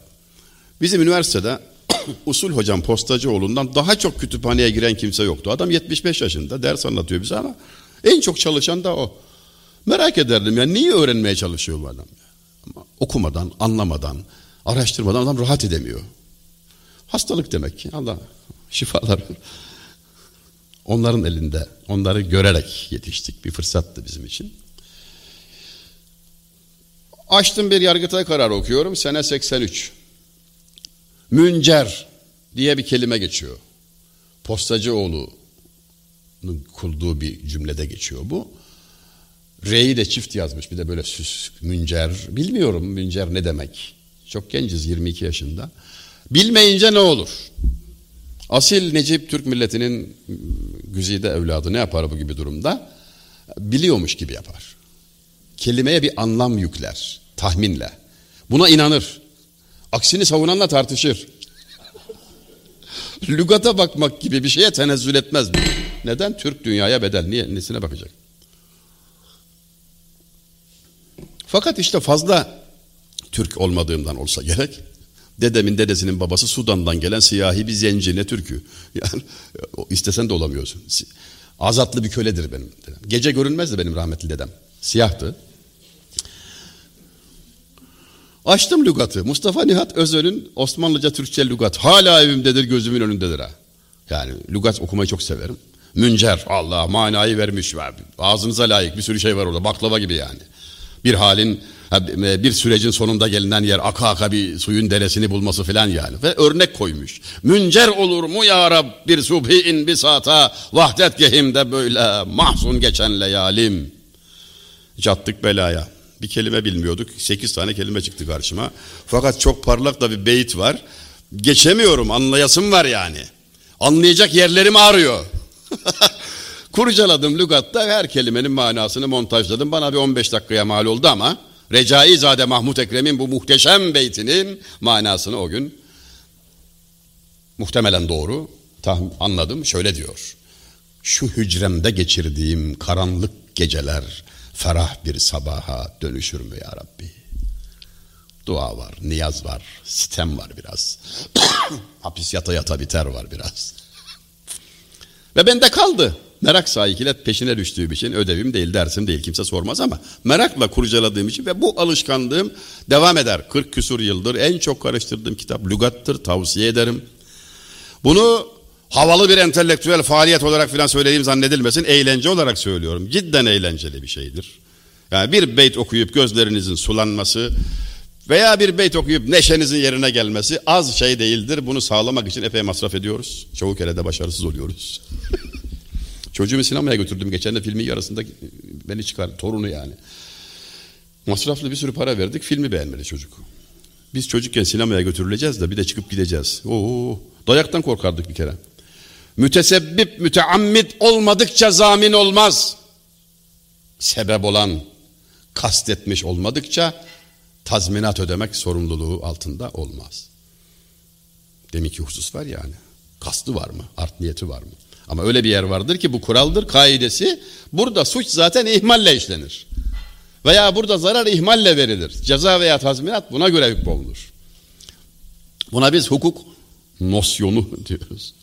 Bizim üniversitede usul hocam Postacıoğlu'ndan daha çok kütüphaneye giren kimse yoktu. Adam 75 yaşında ders anlatıyor bize ama en çok çalışan da o. Merak ederdim ya niye öğrenmeye çalışıyor bu adam? Ama okumadan, anlamadan, Araştırmadan adam rahat edemiyor. Hastalık demek ki. Allah şifalar. Onların elinde, onları görerek yetiştik. Bir fırsattı bizim için. Açtım bir yargıtay kararı okuyorum. Sene 83. Müncer diye bir kelime geçiyor. Postacıoğlu'nun kurduğu bir cümlede geçiyor bu. R'yi de çift yazmış. Bir de böyle süs, müncer. Bilmiyorum müncer ne demek. Çok genciz 22 yaşında. Bilmeyince ne olur? Asil Necip Türk milletinin güzide evladı ne yapar bu gibi durumda? Biliyormuş gibi yapar. Kelimeye bir anlam yükler, tahminle. Buna inanır. Aksini savunanla tartışır. Lügata bakmak gibi bir şeye tenezzül etmez. Neden? Türk dünyaya bedel. Niye? Nesine bakacak? Fakat işte fazla Türk olmadığımdan olsa gerek. Dedemin dedesinin babası Sudan'dan gelen siyahi bir zenci ne Türk'ü. Yani istesen de olamıyorsun. Azatlı bir köledir benim dedem. Gece görünmezdi benim rahmetli dedem. Siyahtı. Açtım lügatı. Mustafa Nihat Özöl'ün Osmanlıca Türkçe lügat. Hala evimdedir, gözümün önündedir ha. Yani lügat okumayı çok severim. Müncer, Allah manayı vermiş. Ağzınıza layık bir sürü şey var orada. Baklava gibi yani. Bir halin bir sürecin sonunda gelinen yer aka aka bir suyun deresini bulması filan yani. Ve örnek koymuş. Müncer olur mu ya Rab bir subhi bir saata vahdet gehimde böyle mahzun geçen leyalim. Cattık belaya. Bir kelime bilmiyorduk. Sekiz tane kelime çıktı karşıma. Fakat çok parlak da bir beyit var. Geçemiyorum anlayasım var yani. Anlayacak yerlerim ağrıyor. Kurcaladım lügatta her kelimenin manasını montajladım. Bana bir 15 dakikaya mal oldu ama Recaizade Mahmut Ekrem'in bu muhteşem beytinin manasını o gün muhtemelen doğru anladım. Şöyle diyor. Şu hücremde geçirdiğim karanlık geceler ferah bir sabaha dönüşür mü ya Rabbi? Dua var, niyaz var, sitem var biraz. Hapis yata yata biter var biraz. Ve bende kaldı. Merak sahikiyle peşine düştüğüm için ödevim değil, dersim değil kimse sormaz ama merakla kurcaladığım için ve bu alışkanlığım devam eder. 40 küsur yıldır en çok karıştırdığım kitap lügattır, tavsiye ederim. Bunu havalı bir entelektüel faaliyet olarak filan söylediğim zannedilmesin, eğlence olarak söylüyorum. Cidden eğlenceli bir şeydir. Yani bir beyt okuyup gözlerinizin sulanması veya bir beyt okuyup neşenizin yerine gelmesi az şey değildir. Bunu sağlamak için epey masraf ediyoruz. Çoğu kere de başarısız oluyoruz. Çocuğumu sinemaya götürdüm. Geçen de filmin yarısında beni çıkar. Torunu yani. Masraflı bir sürü para verdik. Filmi beğenmedi çocuk. Biz çocukken sinemaya götürüleceğiz de bir de çıkıp gideceğiz. Oo, dayaktan korkardık bir kere. Mütesebbip, müteammit olmadıkça zamin olmaz. Sebep olan, kastetmiş olmadıkça tazminat ödemek sorumluluğu altında olmaz. Deminki husus var yani. Kastı var mı? Art niyeti var mı? Ama öyle bir yer vardır ki bu kuraldır, kaidesi. Burada suç zaten ihmalle işlenir. Veya burada zarar ihmalle verilir. Ceza veya tazminat buna göre hükmolunur. Buna biz hukuk nosyonu diyoruz.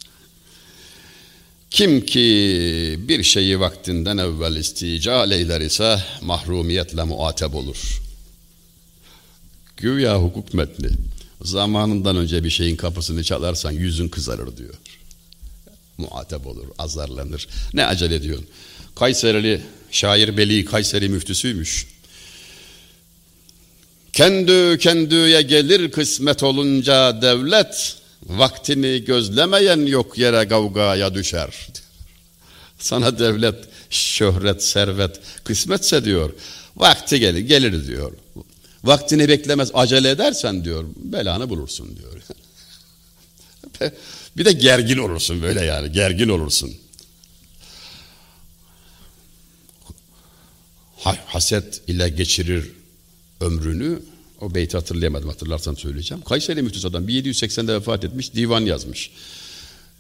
Kim ki bir şeyi vaktinden evvel istica eyler ise mahrumiyetle muateb olur. Güya hukuk metni. Zamanından önce bir şeyin kapısını çalarsan yüzün kızarır diyor. Muateb olur, azarlanır. Ne acele ediyorsun? Kayserili şair Beli Kayseri müftüsüymüş. Kendi kendüye gelir kısmet olunca devlet, vaktini gözlemeyen yok yere kavgaya düşer. Sana devlet, şöhret, servet kısmetse diyor, vakti gelir, gelir diyor. Vaktini beklemez acele edersen diyor belanı bulursun diyor. bir de gergin olursun böyle yani gergin olursun. Haset ile geçirir ömrünü o beyti hatırlayamadım hatırlarsam söyleyeceğim. Kayseri müftüsü adam 1780'de vefat etmiş divan yazmış.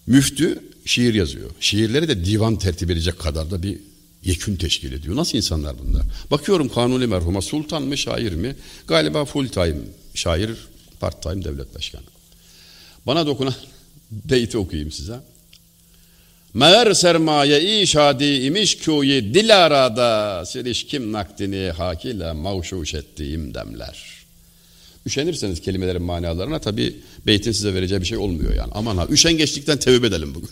Müftü şiir yazıyor. Şiirleri de divan tertip edecek kadar da bir yekün teşkil ediyor. Nasıl insanlar bunlar? Bakıyorum Kanuni merhuma sultan mı şair mi? Galiba full time şair, part time devlet başkanı. Bana dokunan beyti okuyayım size. Meğer sermaye-i şadi imiş köyü dilarada serişkim nakdini hakile mavşuş ettiğim demler. Üşenirseniz kelimelerin manalarına tabi beytin size vereceği bir şey olmuyor yani. Aman ha üşengeçlikten tevbe edelim bugün.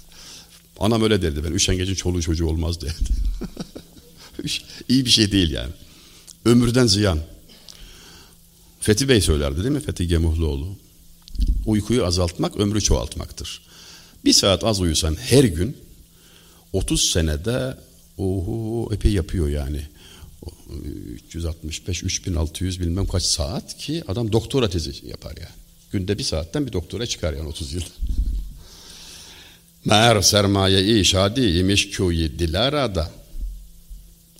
Anam öyle derdi ben. Üşengecin çoluğu çocuğu olmaz derdi. İyi bir şey değil yani. Ömürden ziyan. Fethi Bey söylerdi değil mi? Fethi Gemuhluoğlu. Uykuyu azaltmak ömrü çoğaltmaktır. Bir saat az uyusan her gün 30 senede oho epey yapıyor yani. 365, 3600 bilmem kaç saat ki adam doktora tezi yapar yani. Günde bir saatten bir doktora çıkar yani 30 yıl. Meğer sermaye-i şadi imiş köyü dilarada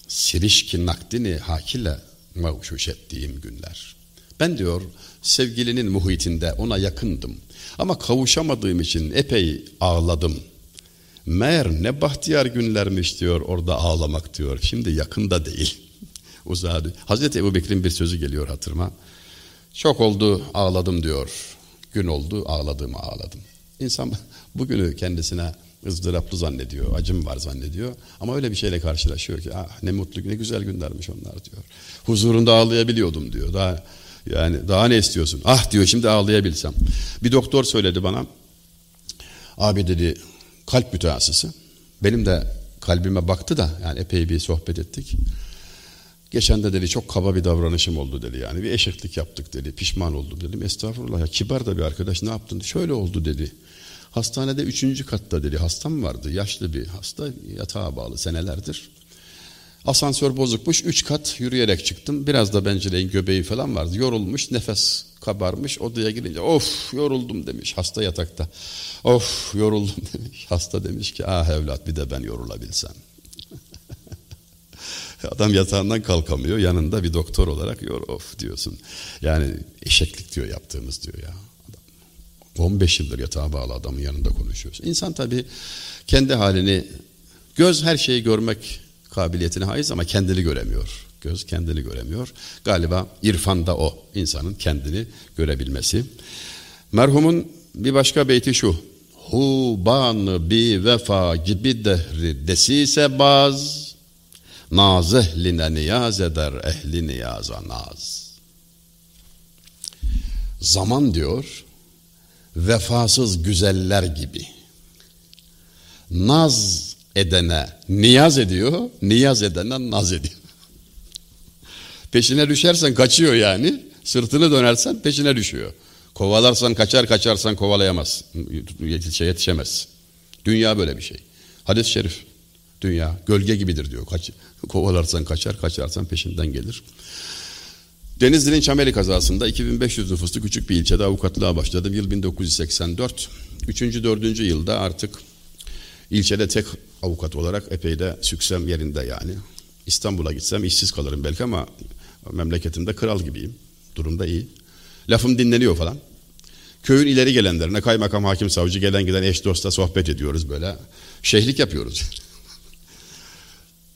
sirişki nakdini hakile mavşuş ettiğim günler. Ben diyor sevgilinin muhitinde ona yakındım. Ama kavuşamadığım için epey ağladım. Meğer ne bahtiyar günlermiş diyor orada ağlamak diyor. Şimdi yakında değil. Uzadı. Hazreti Ebu Bekir'in bir sözü geliyor hatırıma. Çok oldu ağladım diyor. Gün oldu ağladım ağladım. İnsan bugünü kendisine ızdıraplı zannediyor, acım var zannediyor. Ama öyle bir şeyle karşılaşıyor ki ah ne mutlu, ne güzel günlermiş onlar diyor. Huzurunda ağlayabiliyordum diyor. Daha yani daha ne istiyorsun? Ah diyor şimdi ağlayabilsem. Bir doktor söyledi bana. Abi dedi kalp mütehassısı. Benim de kalbime baktı da yani epey bir sohbet ettik. Geçen de dedi çok kaba bir davranışım oldu dedi yani bir eşeklik yaptık dedi pişman oldum dedim estağfurullah ya kibar da bir arkadaş ne yaptın şöyle oldu dedi hastanede üçüncü katta dedi hastam vardı yaşlı bir hasta yatağa bağlı senelerdir asansör bozukmuş üç kat yürüyerek çıktım biraz da bencileyin göbeği falan vardı yorulmuş nefes kabarmış odaya girince of yoruldum demiş hasta yatakta of yoruldum demiş hasta demiş ki ah evlat bir de ben yorulabilsem Adam yatağından kalkamıyor. Yanında bir doktor olarak yor of diyorsun. Yani eşeklik diyor yaptığımız diyor ya. Adam. 15 yıldır yatağa bağlı adamın yanında konuşuyorsun. İnsan tabii kendi halini göz her şeyi görmek kabiliyetine haiz ama kendini göremiyor. Göz kendini göremiyor. Galiba irfanda o insanın kendini görebilmesi. Merhumun bir başka beyti şu. Hubanı bi vefa gibi dehri desise baz, Naz ehline niyaz eder ehli niyaza naz. Zaman diyor, vefasız güzeller gibi. Naz edene niyaz ediyor, niyaz edene naz ediyor. Peşine düşersen kaçıyor yani. Sırtını dönersen peşine düşüyor. Kovalarsan kaçar, kaçarsan kovalayamaz. Yetişe, yetişemez. Dünya böyle bir şey. Hadis-i şerif. Dünya gölge gibidir diyor. Kaç, kovalarsan kaçar, kaçarsan peşinden gelir. Denizli'nin Çameli kazasında 2500 nüfuslu küçük bir ilçede avukatlığa başladım. Yıl 1984. Üçüncü, dördüncü yılda artık ilçede tek avukat olarak epey de süksem yerinde yani. İstanbul'a gitsem işsiz kalırım belki ama memleketimde kral gibiyim. Durumda iyi. Lafım dinleniyor falan. Köyün ileri gelenlerine kaymakam, hakim, savcı gelen giden eş dostla sohbet ediyoruz böyle. Şehlik yapıyoruz.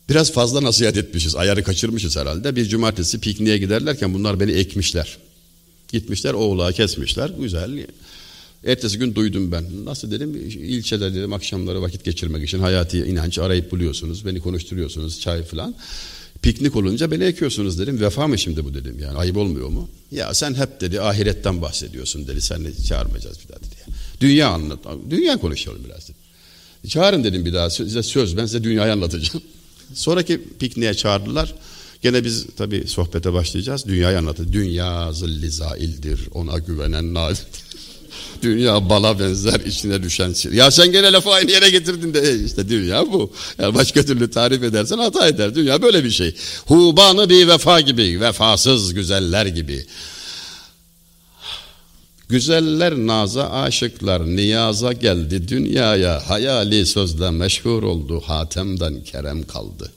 Biraz fazla nasihat etmişiz, ayarı kaçırmışız herhalde. Bir cumartesi pikniğe giderlerken bunlar beni ekmişler. Gitmişler oğlağı kesmişler, güzel. Ertesi gün duydum ben. Nasıl dedim, ilçede dedim akşamları vakit geçirmek için hayati inanç arayıp buluyorsunuz. Beni konuşturuyorsunuz, çay falan. Piknik olunca beni ekiyorsunuz dedim. Vefa mı şimdi bu dedim yani ayıp olmuyor mu? Ya sen hep dedi ahiretten bahsediyorsun dedi. Sen de çağırmayacağız bir daha dedi. Dünya anlat. Dünya konuşalım biraz dedi. Çağırın dedim bir daha size söz ben size dünyayı anlatacağım. Sonraki pikniğe çağırdılar. Gene biz tabi sohbete başlayacağız. Dünyayı anlatır. Dünya zilli zaildir. Ona güvenen nail. Dünya bala benzer içine düşen şey. Ya sen gene lafı aynı yere getirdin de e işte dünya bu. Yani başka türlü tarif edersen hata eder. Dünya böyle bir şey. Hubanı bir vefa gibi. Vefasız güzeller gibi. Güzeller naza aşıklar niyaza geldi dünyaya hayali sözle meşhur oldu hatemden kerem kaldı.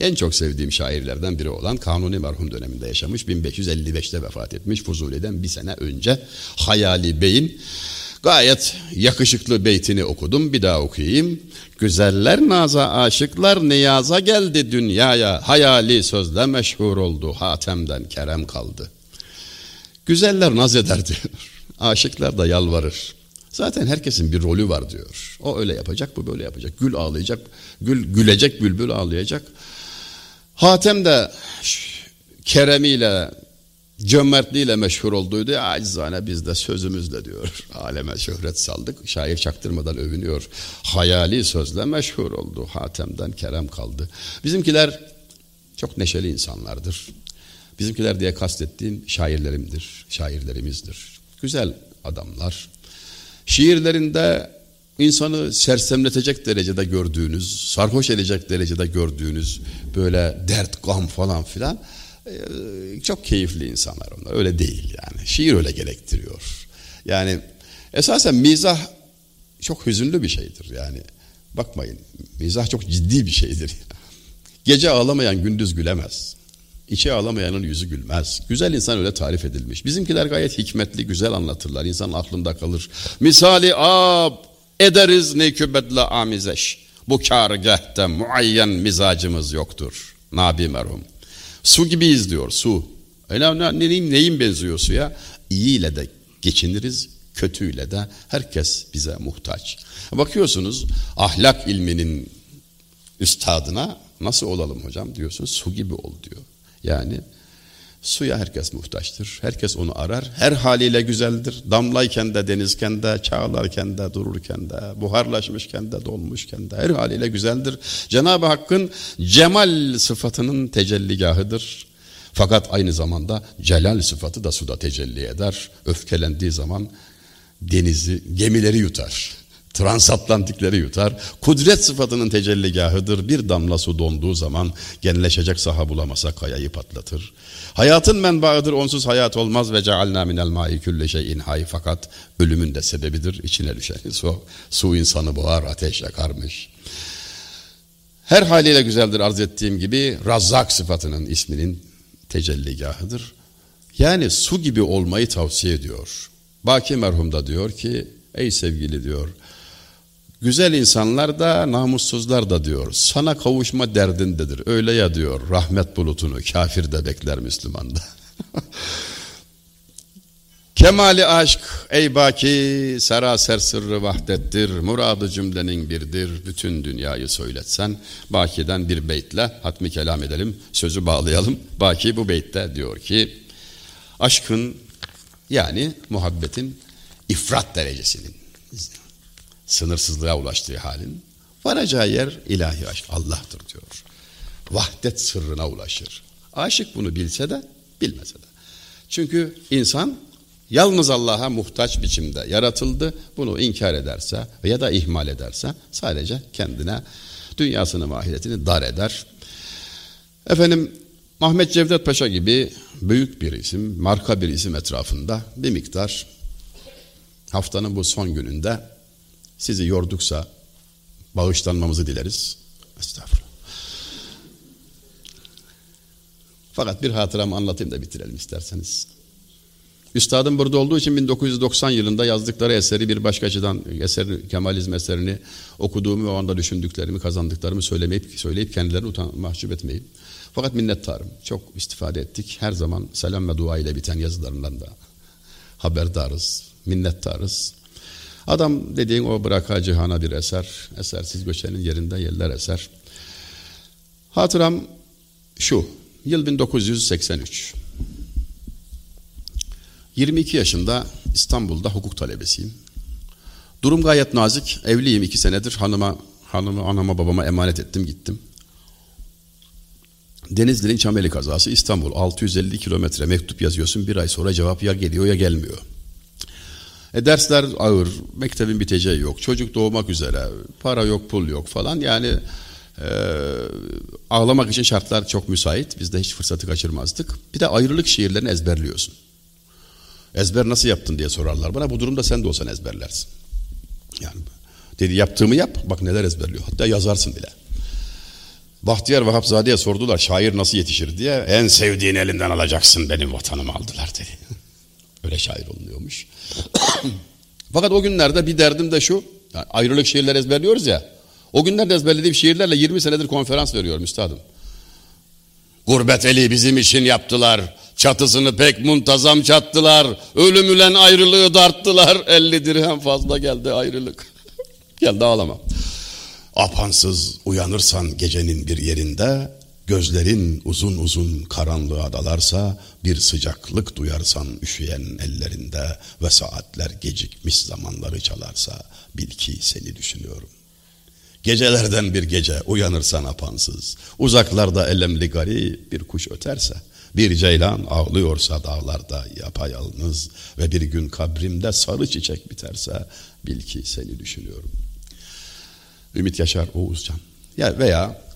En çok sevdiğim şairlerden biri olan Kanuni merhum döneminde yaşamış 1555'te vefat etmiş Fuzuli'den bir sene önce Hayali Bey'in gayet yakışıklı beytini okudum bir daha okuyayım. Güzeller naza aşıklar niyaza geldi dünyaya hayali sözle meşhur oldu hatemden kerem kaldı. Güzeller naz eder diyor. Aşıklar da yalvarır. Zaten herkesin bir rolü var diyor. O öyle yapacak, bu böyle yapacak. Gül ağlayacak, gül gülecek, bülbül ağlayacak. Hatem de keremiyle, cömertliğiyle meşhur olduydu. Acizane biz de sözümüzle diyor. Aleme şöhret saldık. Şair çaktırmadan övünüyor. Hayali sözle meşhur oldu. Hatem'den kerem kaldı. Bizimkiler çok neşeli insanlardır. Bizimkiler diye kastettiğim şairlerimdir, şairlerimizdir. Güzel adamlar. Şiirlerinde insanı sersemletecek derecede gördüğünüz, sarhoş edecek derecede gördüğünüz böyle dert, gam falan filan çok keyifli insanlar onlar. Öyle değil yani. Şiir öyle gerektiriyor. Yani esasen mizah çok hüzünlü bir şeydir yani. Bakmayın mizah çok ciddi bir şeydir. Gece ağlamayan gündüz gülemez. İçi ağlamayanın yüzü gülmez. Güzel insan öyle tarif edilmiş. Bizimkiler gayet hikmetli, güzel anlatırlar. İnsanın aklında kalır. Misali ab ederiz ne kübedle amizeş. Bu kârgâhte muayyen mizacımız yoktur. Nabi merhum. Su gibiyiz diyor su. Öyle ne, neyin, neyin benziyor suya? İyiyle de geçiniriz, kötüyle de herkes bize muhtaç. Bakıyorsunuz ahlak ilminin üstadına nasıl olalım hocam diyorsun su gibi ol diyor. Yani suya herkes muhtaçtır. Herkes onu arar. Her haliyle güzeldir. Damlayken de, denizken de, çağlarken de, dururken de, buharlaşmışken de, dolmuşken de her haliyle güzeldir. Cenab-ı Hakk'ın cemal sıfatının tecelligahıdır. Fakat aynı zamanda celal sıfatı da suda tecelli eder. Öfkelendiği zaman denizi, gemileri yutar transatlantikleri yutar. Kudret sıfatının tecelligahıdır. Bir damla su donduğu zaman genleşecek saha bulamasa kayayı patlatır. Hayatın menbaıdır. Onsuz hayat olmaz ve cealna minel ma'i külle şeyin hay. Fakat ölümün de sebebidir. İçine düşen su. Su insanı boğar, ateş yakarmış. Her haliyle güzeldir arz ettiğim gibi Razzak sıfatının isminin tecelligahıdır. Yani su gibi olmayı tavsiye ediyor. Baki merhum da diyor ki ey sevgili diyor Güzel insanlar da namussuzlar da diyor. Sana kavuşma derdindedir. Öyle ya diyor rahmet bulutunu kafir de bekler Müslüman da. Kemali aşk ey baki seraser sırrı vahdettir. Muradı cümlenin birdir. Bütün dünyayı söyletsen. Baki'den bir beytle hatmi kelam edelim. Sözü bağlayalım. Baki bu beytte diyor ki aşkın yani muhabbetin ifrat derecesinin sınırsızlığa ulaştığı halin varacağı yer ilahi aşk Allah'tır diyor. Vahdet sırrına ulaşır. Aşık bunu bilse de bilmese de. Çünkü insan yalnız Allah'a muhtaç biçimde yaratıldı. Bunu inkar ederse ya da ihmal ederse sadece kendine dünyasını mahiyetini dar eder. Efendim Ahmet Cevdet Paşa gibi büyük bir isim, marka bir isim etrafında bir miktar haftanın bu son gününde sizi yorduksa bağışlanmamızı dileriz. Estağfurullah. Fakat bir hatıramı anlatayım da bitirelim isterseniz. Üstadım burada olduğu için 1990 yılında yazdıkları eseri bir başka açıdan eser, Kemalizm eserini okuduğumu ve o anda düşündüklerimi, kazandıklarımı söylemeyip söyleyip kendilerini utan, mahcup etmeyip. Fakat minnettarım. Çok istifade ettik. Her zaman selam ve dua ile biten yazılarından da haberdarız, minnettarız. Adam dediğin o bıraka cihana bir eser. Esersiz göçenin yerinde yerler eser. Hatıram şu. Yıl 1983. 22 yaşında İstanbul'da hukuk talebesiyim. Durum gayet nazik. Evliyim iki senedir. Hanıma, hanımı anama babama emanet ettim gittim. Denizli'nin Çameli kazası İstanbul 650 kilometre mektup yazıyorsun bir ay sonra cevap ya geliyor ya gelmiyor. E dersler ağır, mektebin biteceği yok, çocuk doğmak üzere, para yok, pul yok falan. Yani e, ağlamak için şartlar çok müsait. Biz de hiç fırsatı kaçırmazdık. Bir de ayrılık şiirlerini ezberliyorsun. Ezber nasıl yaptın diye sorarlar bana. Bu durumda sen de olsan ezberlersin. Yani dedi yaptığımı yap. Bak neler ezberliyor. Hatta yazarsın bile. Bahtiyar Vahapzade'ye sordular şair nasıl yetişir diye. En sevdiğin elinden alacaksın benim vatanımı aldılar dedi. Öyle şair olunuyormuş. Fakat o günlerde bir derdim de şu. Yani ayrılık şiirler ezberliyoruz ya. O günlerde ezberlediğim şiirlerle 20 senedir konferans veriyorum üstadım. Gurbet eli bizim için yaptılar. Çatısını pek muntazam çattılar. Ölümülen ayrılığı darttılar. 50 dirhem fazla geldi ayrılık. geldi ağlama. Apansız uyanırsan gecenin bir yerinde, gözlerin uzun uzun karanlığa dalarsa, bir sıcaklık duyarsan üşüyen ellerinde ve saatler gecikmiş zamanları çalarsa, bil ki seni düşünüyorum. Gecelerden bir gece uyanırsan apansız, uzaklarda elemli garip bir kuş öterse, bir ceylan ağlıyorsa dağlarda yapayalnız ve bir gün kabrimde sarı çiçek biterse, bil ki seni düşünüyorum. Ümit Yaşar Oğuzcan. Ya veya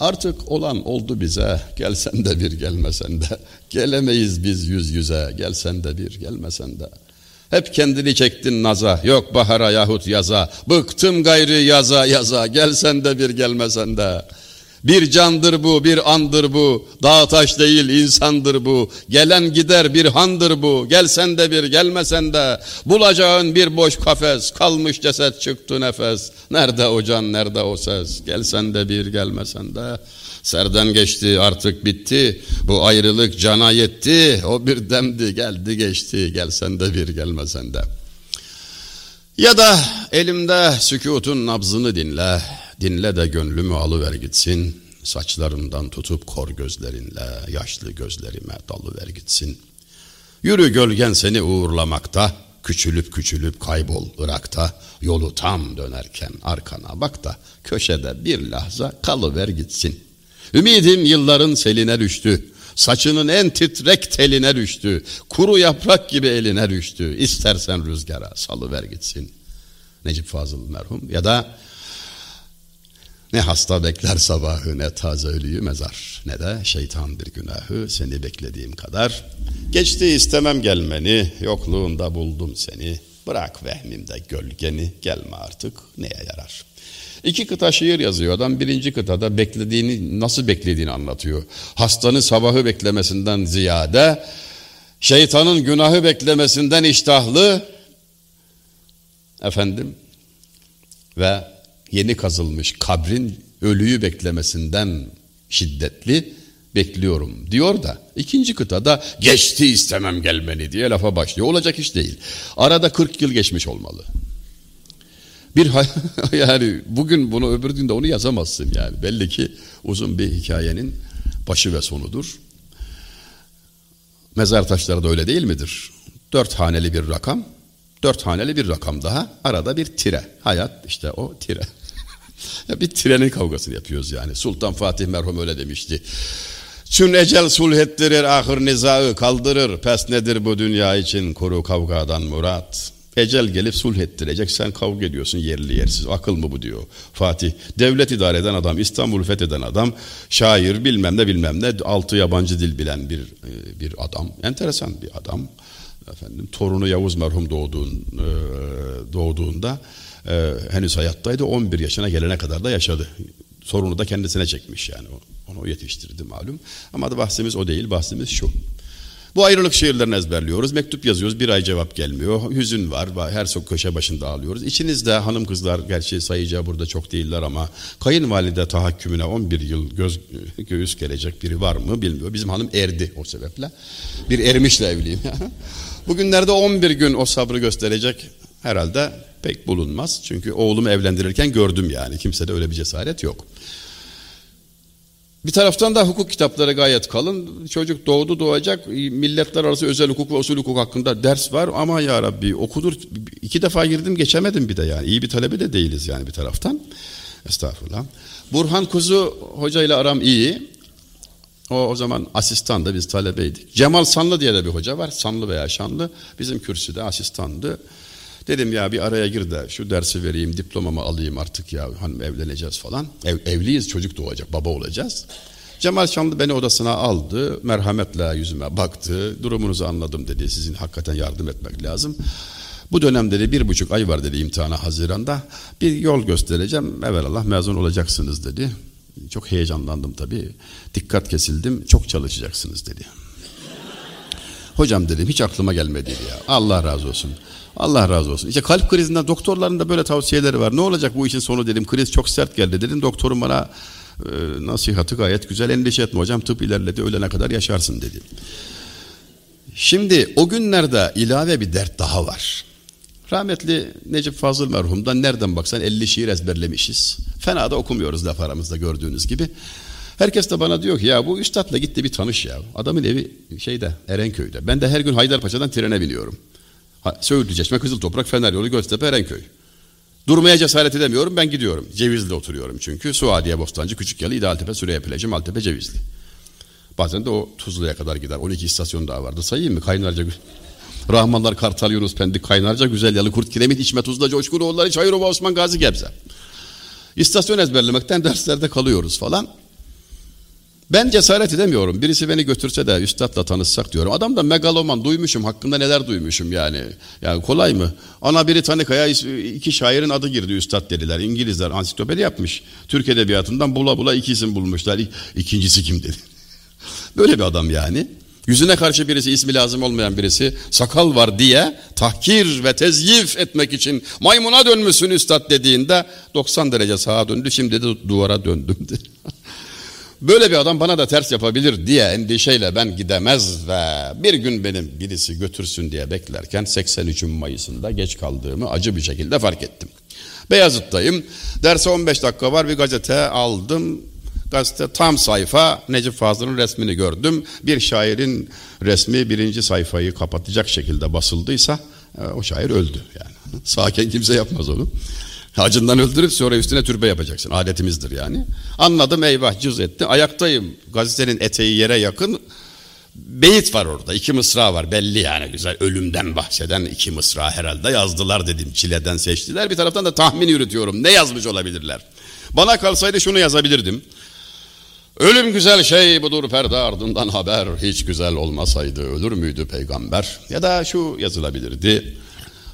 artık olan oldu bize, gelsen de bir gelmesen de, gelemeyiz biz yüz yüze, gelsen de bir gelmesen de. Hep kendini çektin naza, yok bahara yahut yaza, bıktım gayrı yaza yaza, gelsen de bir gelmesen de. Bir candır bu, bir andır bu. Dağ taş değil insandır bu. Gelen gider bir handır bu. Gelsen de bir gelmesen de. Bulacağın bir boş kafes. Kalmış ceset çıktı nefes. Nerede o can, nerede o ses? Gelsen de bir gelmesen de. Serden geçti artık bitti. Bu ayrılık cana yetti. O bir demdi geldi geçti. Gelsen de bir gelmesen de. Ya da elimde sükutun nabzını dinle. Dinle de gönlümü alıver gitsin. Saçlarımdan tutup kor gözlerinle yaşlı gözlerime dalıver gitsin. Yürü gölgen seni uğurlamakta. Küçülüp küçülüp kaybol Irak'ta. Yolu tam dönerken arkana bak da köşede bir lahza kalıver gitsin. Ümidim yılların seline düştü. Saçının en titrek teline düştü. Kuru yaprak gibi eline düştü. İstersen rüzgara salıver gitsin. Necip Fazıl merhum ya da ne hasta bekler sabahı ne taze ölüyü mezar ne de şeytan bir günahı seni beklediğim kadar. Geçti istemem gelmeni yokluğunda buldum seni. Bırak vehmimde gölgeni gelme artık neye yarar. İki kıta şiir yazıyor adam birinci kıtada beklediğini nasıl beklediğini anlatıyor. Hastanın sabahı beklemesinden ziyade şeytanın günahı beklemesinden iştahlı efendim ve yeni kazılmış kabrin ölüyü beklemesinden şiddetli bekliyorum diyor da ikinci kıtada geçti istemem gelmeni diye lafa başlıyor. Olacak iş değil. Arada 40 yıl geçmiş olmalı. Bir yani bugün bunu öbür günde onu yazamazsın yani. Belli ki uzun bir hikayenin başı ve sonudur. Mezar taşları da öyle değil midir? Dört haneli bir rakam, dört haneli bir rakam daha, arada bir tire. Hayat işte o tire. Bir trenin kavgasını yapıyoruz yani. Sultan Fatih merhum öyle demişti. Çün ecel sulh ettirir, ahır nizaı kaldırır. Pes nedir bu dünya için kuru kavgadan murat. Ecel gelip sulh ettirecek sen kavga ediyorsun yerli yersiz. Akıl mı bu diyor Fatih. Devlet idare eden adam, İstanbul fetheden adam, şair bilmem ne bilmem ne, altı yabancı dil bilen bir e, bir adam. Enteresan bir adam. Efendim torunu Yavuz merhum doğduğun, e, doğduğunda e, henüz hayattaydı. 11 yaşına gelene kadar da yaşadı. Sorunu da kendisine çekmiş yani. Onu yetiştirdi malum. Ama bahsimiz o değil. Bahsimiz şu. Bu ayrılık şiirlerini ezberliyoruz. Mektup yazıyoruz. Bir ay cevap gelmiyor. Hüzün var. Her sok köşe başında ağlıyoruz. İçinizde hanım kızlar gerçi sayıca burada çok değiller ama kayınvalide tahakkümüne 11 yıl göz, göğüs gelecek biri var mı bilmiyor. Bizim hanım erdi o sebeple. Bir ermişle evliyim. Bugünlerde 11 gün o sabrı gösterecek herhalde pek bulunmaz. Çünkü oğlumu evlendirirken gördüm yani. Kimsede öyle bir cesaret yok. Bir taraftan da hukuk kitapları gayet kalın. Çocuk doğdu doğacak. Milletler arası özel hukuk ve usul hukuk hakkında ders var. Ama ya Rabbi okudur. iki defa girdim geçemedim bir de yani. İyi bir talebe de değiliz yani bir taraftan. Estağfurullah. Burhan Kuzu hocayla aram iyi. O, o zaman asistan da biz talebeydik. Cemal Sanlı diye de bir hoca var. Sanlı veya Şanlı. Bizim kürsüde asistandı. Dedim ya bir araya gir de şu dersi vereyim, diplomamı alayım artık ya hanım evleneceğiz falan. Ev, evliyiz çocuk doğacak, baba olacağız. Cemal Şanlı beni odasına aldı, merhametle yüzüme baktı, durumunuzu anladım dedi, sizin hakikaten yardım etmek lazım. Bu dönem dedi bir buçuk ay var dedi imtihana Haziran'da. Bir yol göstereceğim, evvelallah mezun olacaksınız dedi. Çok heyecanlandım tabii. Dikkat kesildim, çok çalışacaksınız dedi. Hocam dedim hiç aklıma gelmedi ya. Allah razı olsun. Allah razı olsun. İşte kalp krizinden doktorların da böyle tavsiyeleri var. Ne olacak bu işin sonu dedim. Kriz çok sert geldi dedim. Doktorum bana e, nasihatı gayet güzel. Endişe etme hocam tıp ilerledi ölene kadar yaşarsın dedi. Şimdi o günlerde ilave bir dert daha var. Rahmetli Necip Fazıl merhumdan nereden baksan 50 şiir ezberlemişiz. Fena da okumuyoruz laf aramızda gördüğünüz gibi. Herkes de bana diyor ki ya bu üstadla gitti bir tanış ya. Adamın evi şeyde Erenköy'de. Ben de her gün Haydarpaşa'dan trene biniyorum. Söğütlü Çeşme, Kızıl Toprak, Fener Yolu, Göztepe, Erenköy. Durmaya cesaret edemiyorum ben gidiyorum. Cevizli oturuyorum çünkü. Suadiye, Bostancı, Küçükyalı, İdealtepe, Süreyya Plajı, Maltepe, Cevizli. Bazen de o Tuzlu'ya kadar gider. 12 istasyon daha vardı. Sayayım mı? Kaynarca Rahmanlar, Kartal, Yunus, Pendik, Kaynarca, Güzel Yalı, Kurt, Kiremit, İçme, Tuzla, Coşkunoğulları, Çayırova, Osman Gazi, Gebze. İstasyon ezberlemekten derslerde kalıyoruz falan. Ben cesaret edemiyorum. Birisi beni götürse de üstadla tanışsak diyorum. Adam da megaloman duymuşum. Hakkında neler duymuşum yani. Yani kolay mı? Ana Britannica'ya iki şairin adı girdi üstad dediler. İngilizler ansiklopedi yapmış. Türk edebiyatından bula bula iki isim bulmuşlar. İkincisi kim dedi. Böyle bir adam yani. Yüzüne karşı birisi ismi lazım olmayan birisi sakal var diye tahkir ve tezyif etmek için maymuna dönmüşsün üstad dediğinde 90 derece sağa döndü şimdi de duvara döndüm dedi. Böyle bir adam bana da ters yapabilir diye endişeyle ben gidemez ve bir gün benim birisi götürsün diye beklerken 83 Mayıs'ında geç kaldığımı acı bir şekilde fark ettim. Beyazıt'tayım. Derse 15 dakika var bir gazete aldım. Gazete tam sayfa Necip Fazıl'ın resmini gördüm. Bir şairin resmi birinci sayfayı kapatacak şekilde basıldıysa e, o şair öldü yani. Sağken kimse yapmaz onu. Acından öldürüp sonra üstüne türbe yapacaksın. Adetimizdir yani. Anladım eyvah cüz etti. Ayaktayım. Gazetenin eteği yere yakın. Beyit var orada. iki mısra var. Belli yani güzel. Ölümden bahseden iki mısra herhalde yazdılar dedim. Çileden seçtiler. Bir taraftan da tahmin yürütüyorum. Ne yazmış olabilirler? Bana kalsaydı şunu yazabilirdim. Ölüm güzel şey budur perde ardından haber. Hiç güzel olmasaydı ölür müydü peygamber? Ya da şu yazılabilirdi.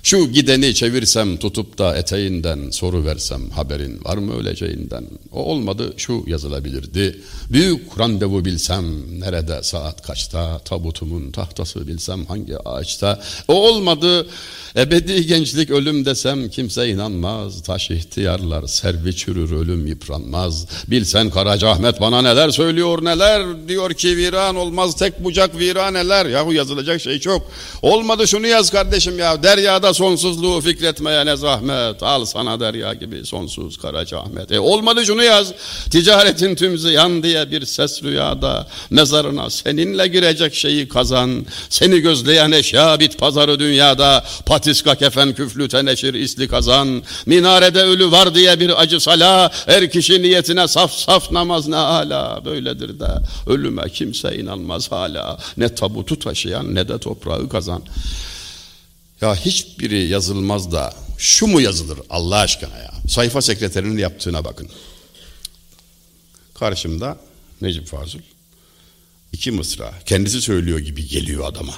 Şu gideni çevirsem tutup da eteğinden soru versem haberin var mı öleceğinden? O olmadı şu yazılabilirdi. Büyük randevu bilsem nerede saat kaçta tabutumun tahtası bilsem hangi ağaçta? O olmadı ebedi gençlik ölüm desem kimse inanmaz. Taş ihtiyarlar servi çürür ölüm yıpranmaz. Bilsen Karaca Ahmet bana neler söylüyor neler diyor ki viran olmaz tek bucak viraneler. Yahu yazılacak şey çok. Olmadı şunu yaz kardeşim ya deryada sonsuzluğu fikretmeye ne zahmet. Al sana derya gibi sonsuz Karaca Ahmet. E olmadı şunu yaz. Ticaretin tüm ziyan diye bir ses rüyada. Mezarına seninle girecek şeyi kazan. Seni gözleyen eşya bit pazarı dünyada. Patiska kefen küflü teneşir isli kazan. Minarede ölü var diye bir acı sala. Her kişi niyetine saf saf namaz ne hala. Böyledir de ölüme kimse inanmaz hala. Ne tabutu taşıyan ne de toprağı kazan. Ya hiçbiri yazılmaz da şu mu yazılır Allah aşkına ya? Sayfa sekreterinin yaptığına bakın. Karşımda Necip Fazıl. iki mısra. Kendisi söylüyor gibi geliyor adama.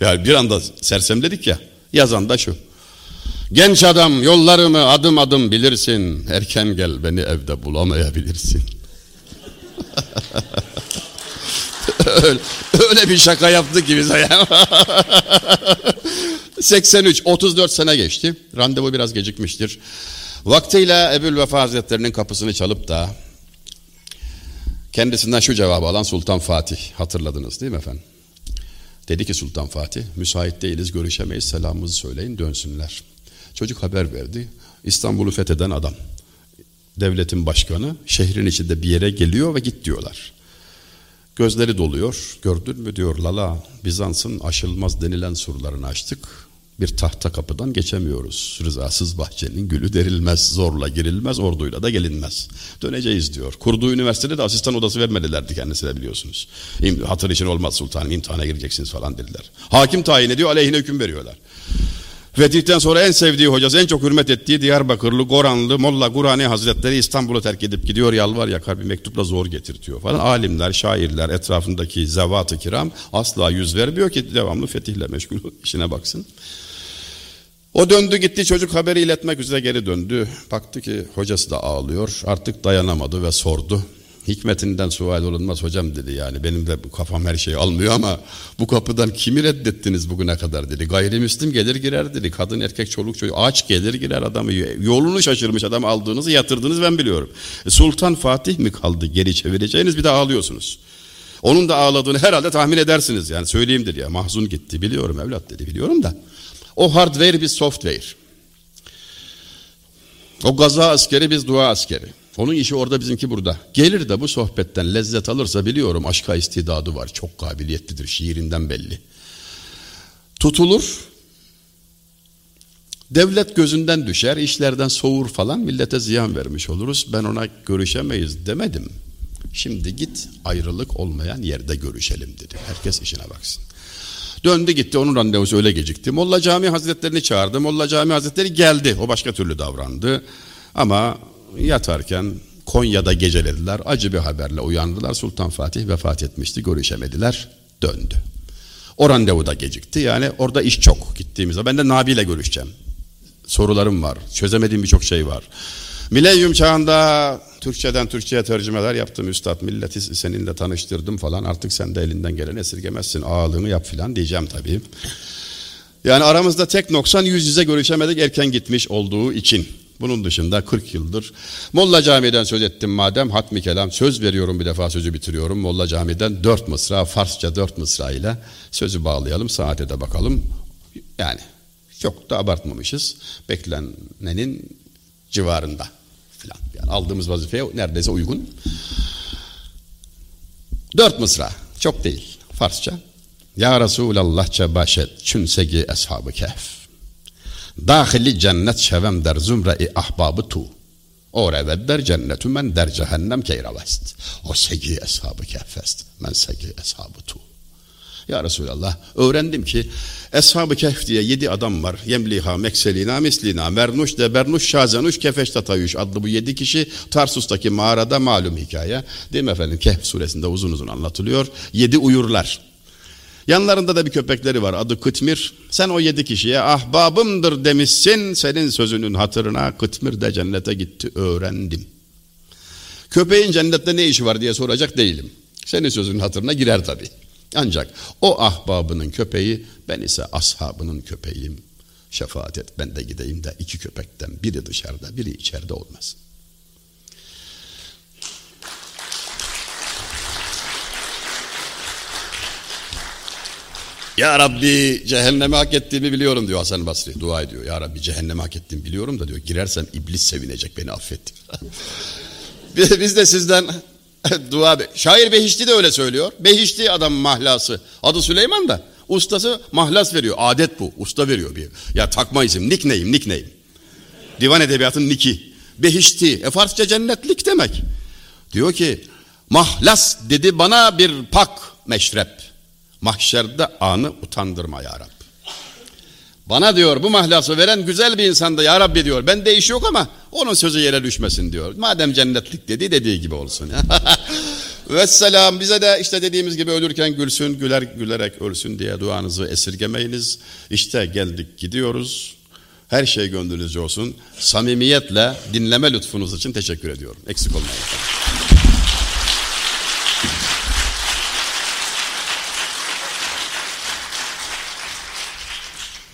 Yani bir anda sersemledik ya. Yazan da şu. Genç adam yollarımı adım adım bilirsin. Erken gel beni evde bulamayabilirsin. öyle, bir şaka yaptı ki bize ya. 83, 34 sene geçti. Randevu biraz gecikmiştir. Vaktiyle Ebul Vefa Hazretleri'nin kapısını çalıp da kendisinden şu cevabı alan Sultan Fatih hatırladınız değil mi efendim? Dedi ki Sultan Fatih müsait değiliz görüşemeyiz selamımızı söyleyin dönsünler. Çocuk haber verdi. İstanbul'u fetheden adam. Devletin başkanı şehrin içinde bir yere geliyor ve git diyorlar. Gözleri doluyor. Gördün mü diyor Lala Bizans'ın aşılmaz denilen surlarını açtık bir tahta kapıdan geçemiyoruz. Rızasız bahçenin gülü derilmez, zorla girilmez, orduyla da gelinmez. Döneceğiz diyor. Kurduğu üniversitede de asistan odası vermedilerdi kendisine biliyorsunuz. Hatır için olmaz sultanım imtihana gireceksiniz falan dediler. Hakim tayin ediyor aleyhine hüküm veriyorlar. Fetihten sonra en sevdiği hocası, en çok hürmet ettiği Diyarbakırlı, Goranlı, Molla Gurani Hazretleri İstanbul'u terk edip gidiyor. Yalvar yakar bir mektupla zor getirtiyor falan. Alimler, şairler, etrafındaki zevat-ı kiram asla yüz vermiyor ki devamlı fetihle meşgul işine baksın. O döndü gitti çocuk haberi iletmek üzere geri döndü. Baktı ki hocası da ağlıyor. Artık dayanamadı ve sordu. Hikmetinden sual olunmaz hocam dedi yani. Benim de kafam her şeyi almıyor ama bu kapıdan kimi reddettiniz bugüne kadar dedi. Gayrimüslim gelir girer dedi. Kadın erkek çoluk çocuk aç gelir girer adamı. Yolunu şaşırmış adam aldığınızı yatırdınız ben biliyorum. E, Sultan Fatih mi kaldı geri çevireceğiniz bir de ağlıyorsunuz. Onun da ağladığını herhalde tahmin edersiniz yani söyleyeyim dedi ya mahzun gitti biliyorum evlat dedi biliyorum da. O hardware biz software. O gaza askeri biz dua askeri. Onun işi orada bizimki burada. Gelir de bu sohbetten lezzet alırsa biliyorum aşka istidadı var. Çok kabiliyetlidir şiirinden belli. Tutulur. Devlet gözünden düşer, işlerden soğur falan millete ziyan vermiş oluruz. Ben ona görüşemeyiz demedim. Şimdi git ayrılık olmayan yerde görüşelim dedi. Herkes işine baksın. Döndü gitti onun randevusu öyle gecikti. Molla Cami Hazretlerini çağırdı. Molla Cami Hazretleri geldi. O başka türlü davrandı. Ama yatarken Konya'da gecelediler. Acı bir haberle uyandılar. Sultan Fatih vefat etmişti. Görüşemediler. Döndü. O randevu da gecikti. Yani orada iş çok gittiğimizde. Ben de Nabi ile görüşeceğim. Sorularım var. Çözemediğim birçok şey var. Milenyum çağında Türkçeden Türkçe'ye tercümeler yaptım üstad. Milleti seninle tanıştırdım falan. Artık sen de elinden gelen esirgemezsin. Ağalığını yap filan diyeceğim tabii. Yani aramızda tek noksan yüz yüze görüşemedik erken gitmiş olduğu için. Bunun dışında 40 yıldır Molla Camii'den söz ettim madem hatmi kelam söz veriyorum bir defa sözü bitiriyorum. Molla Camii'den dört mısra Farsça dört mısra ile sözü bağlayalım saate de bakalım. Yani çok da abartmamışız. Beklenenin civarında filan. Yani aldığımız vazifeye neredeyse uygun. Dört mısra. Çok değil. Farsça. Ya Resulallah başet çünsegi eshabı kehf. Dahili cennet şevem der zümre-i ahbabı tu. O revet der cennetü men der cehennem keyravest. O segi eshabı kehfest. Men segi eshabı tu. Ya Resulallah öğrendim ki Eshab-ı Kehf diye yedi adam var. Yemliha, Mekselina, Mislina, Mernuş, Debernuş, Şazenuş, Kefeş Tatayuş adlı bu yedi kişi Tarsus'taki mağarada malum hikaye. Değil mi efendim? Kehf suresinde uzun uzun anlatılıyor. Yedi uyurlar. Yanlarında da bir köpekleri var adı Kıtmir. Sen o yedi kişiye ahbabımdır demişsin. Senin sözünün hatırına Kıtmir de cennete gitti öğrendim. Köpeğin cennette ne işi var diye soracak değilim. Senin sözünün hatırına girer tabi. Ancak o ahbabının köpeği ben ise ashabının köpeğiyim. Şefaat et ben de gideyim de iki köpekten biri dışarıda biri içeride olmasın. Ya Rabbi cehenneme hak ettiğimi biliyorum diyor Hasan Basri. Dua ediyor. Ya Rabbi cehenneme hak ettiğimi biliyorum da diyor. Girersem iblis sevinecek beni affet. Biz de sizden dua... Şair Behişti de öyle söylüyor. Behişti adam mahlası. Adı Süleyman da. Ustası mahlas veriyor. Adet bu. Usta veriyor bir. Ya takma isim. Nickname, nickname. Divan edebiyatın niki. Behişti. E Farsça cennetlik demek. Diyor ki mahlas dedi bana bir pak meşrep. Mahşerde anı utandırma ya Rab. Bana diyor bu mahlası veren güzel bir insandı ya Rabbi diyor. Ben de iş yok ama onun sözü yere düşmesin diyor. Madem cennetlik dedi dediği gibi olsun. Vesselam bize de işte dediğimiz gibi ölürken gülsün güler gülerek ölsün diye duanızı esirgemeyiniz. İşte geldik gidiyoruz. Her şey gönlünüzce olsun. Samimiyetle dinleme lütfunuz için teşekkür ediyorum. Eksik olmayın.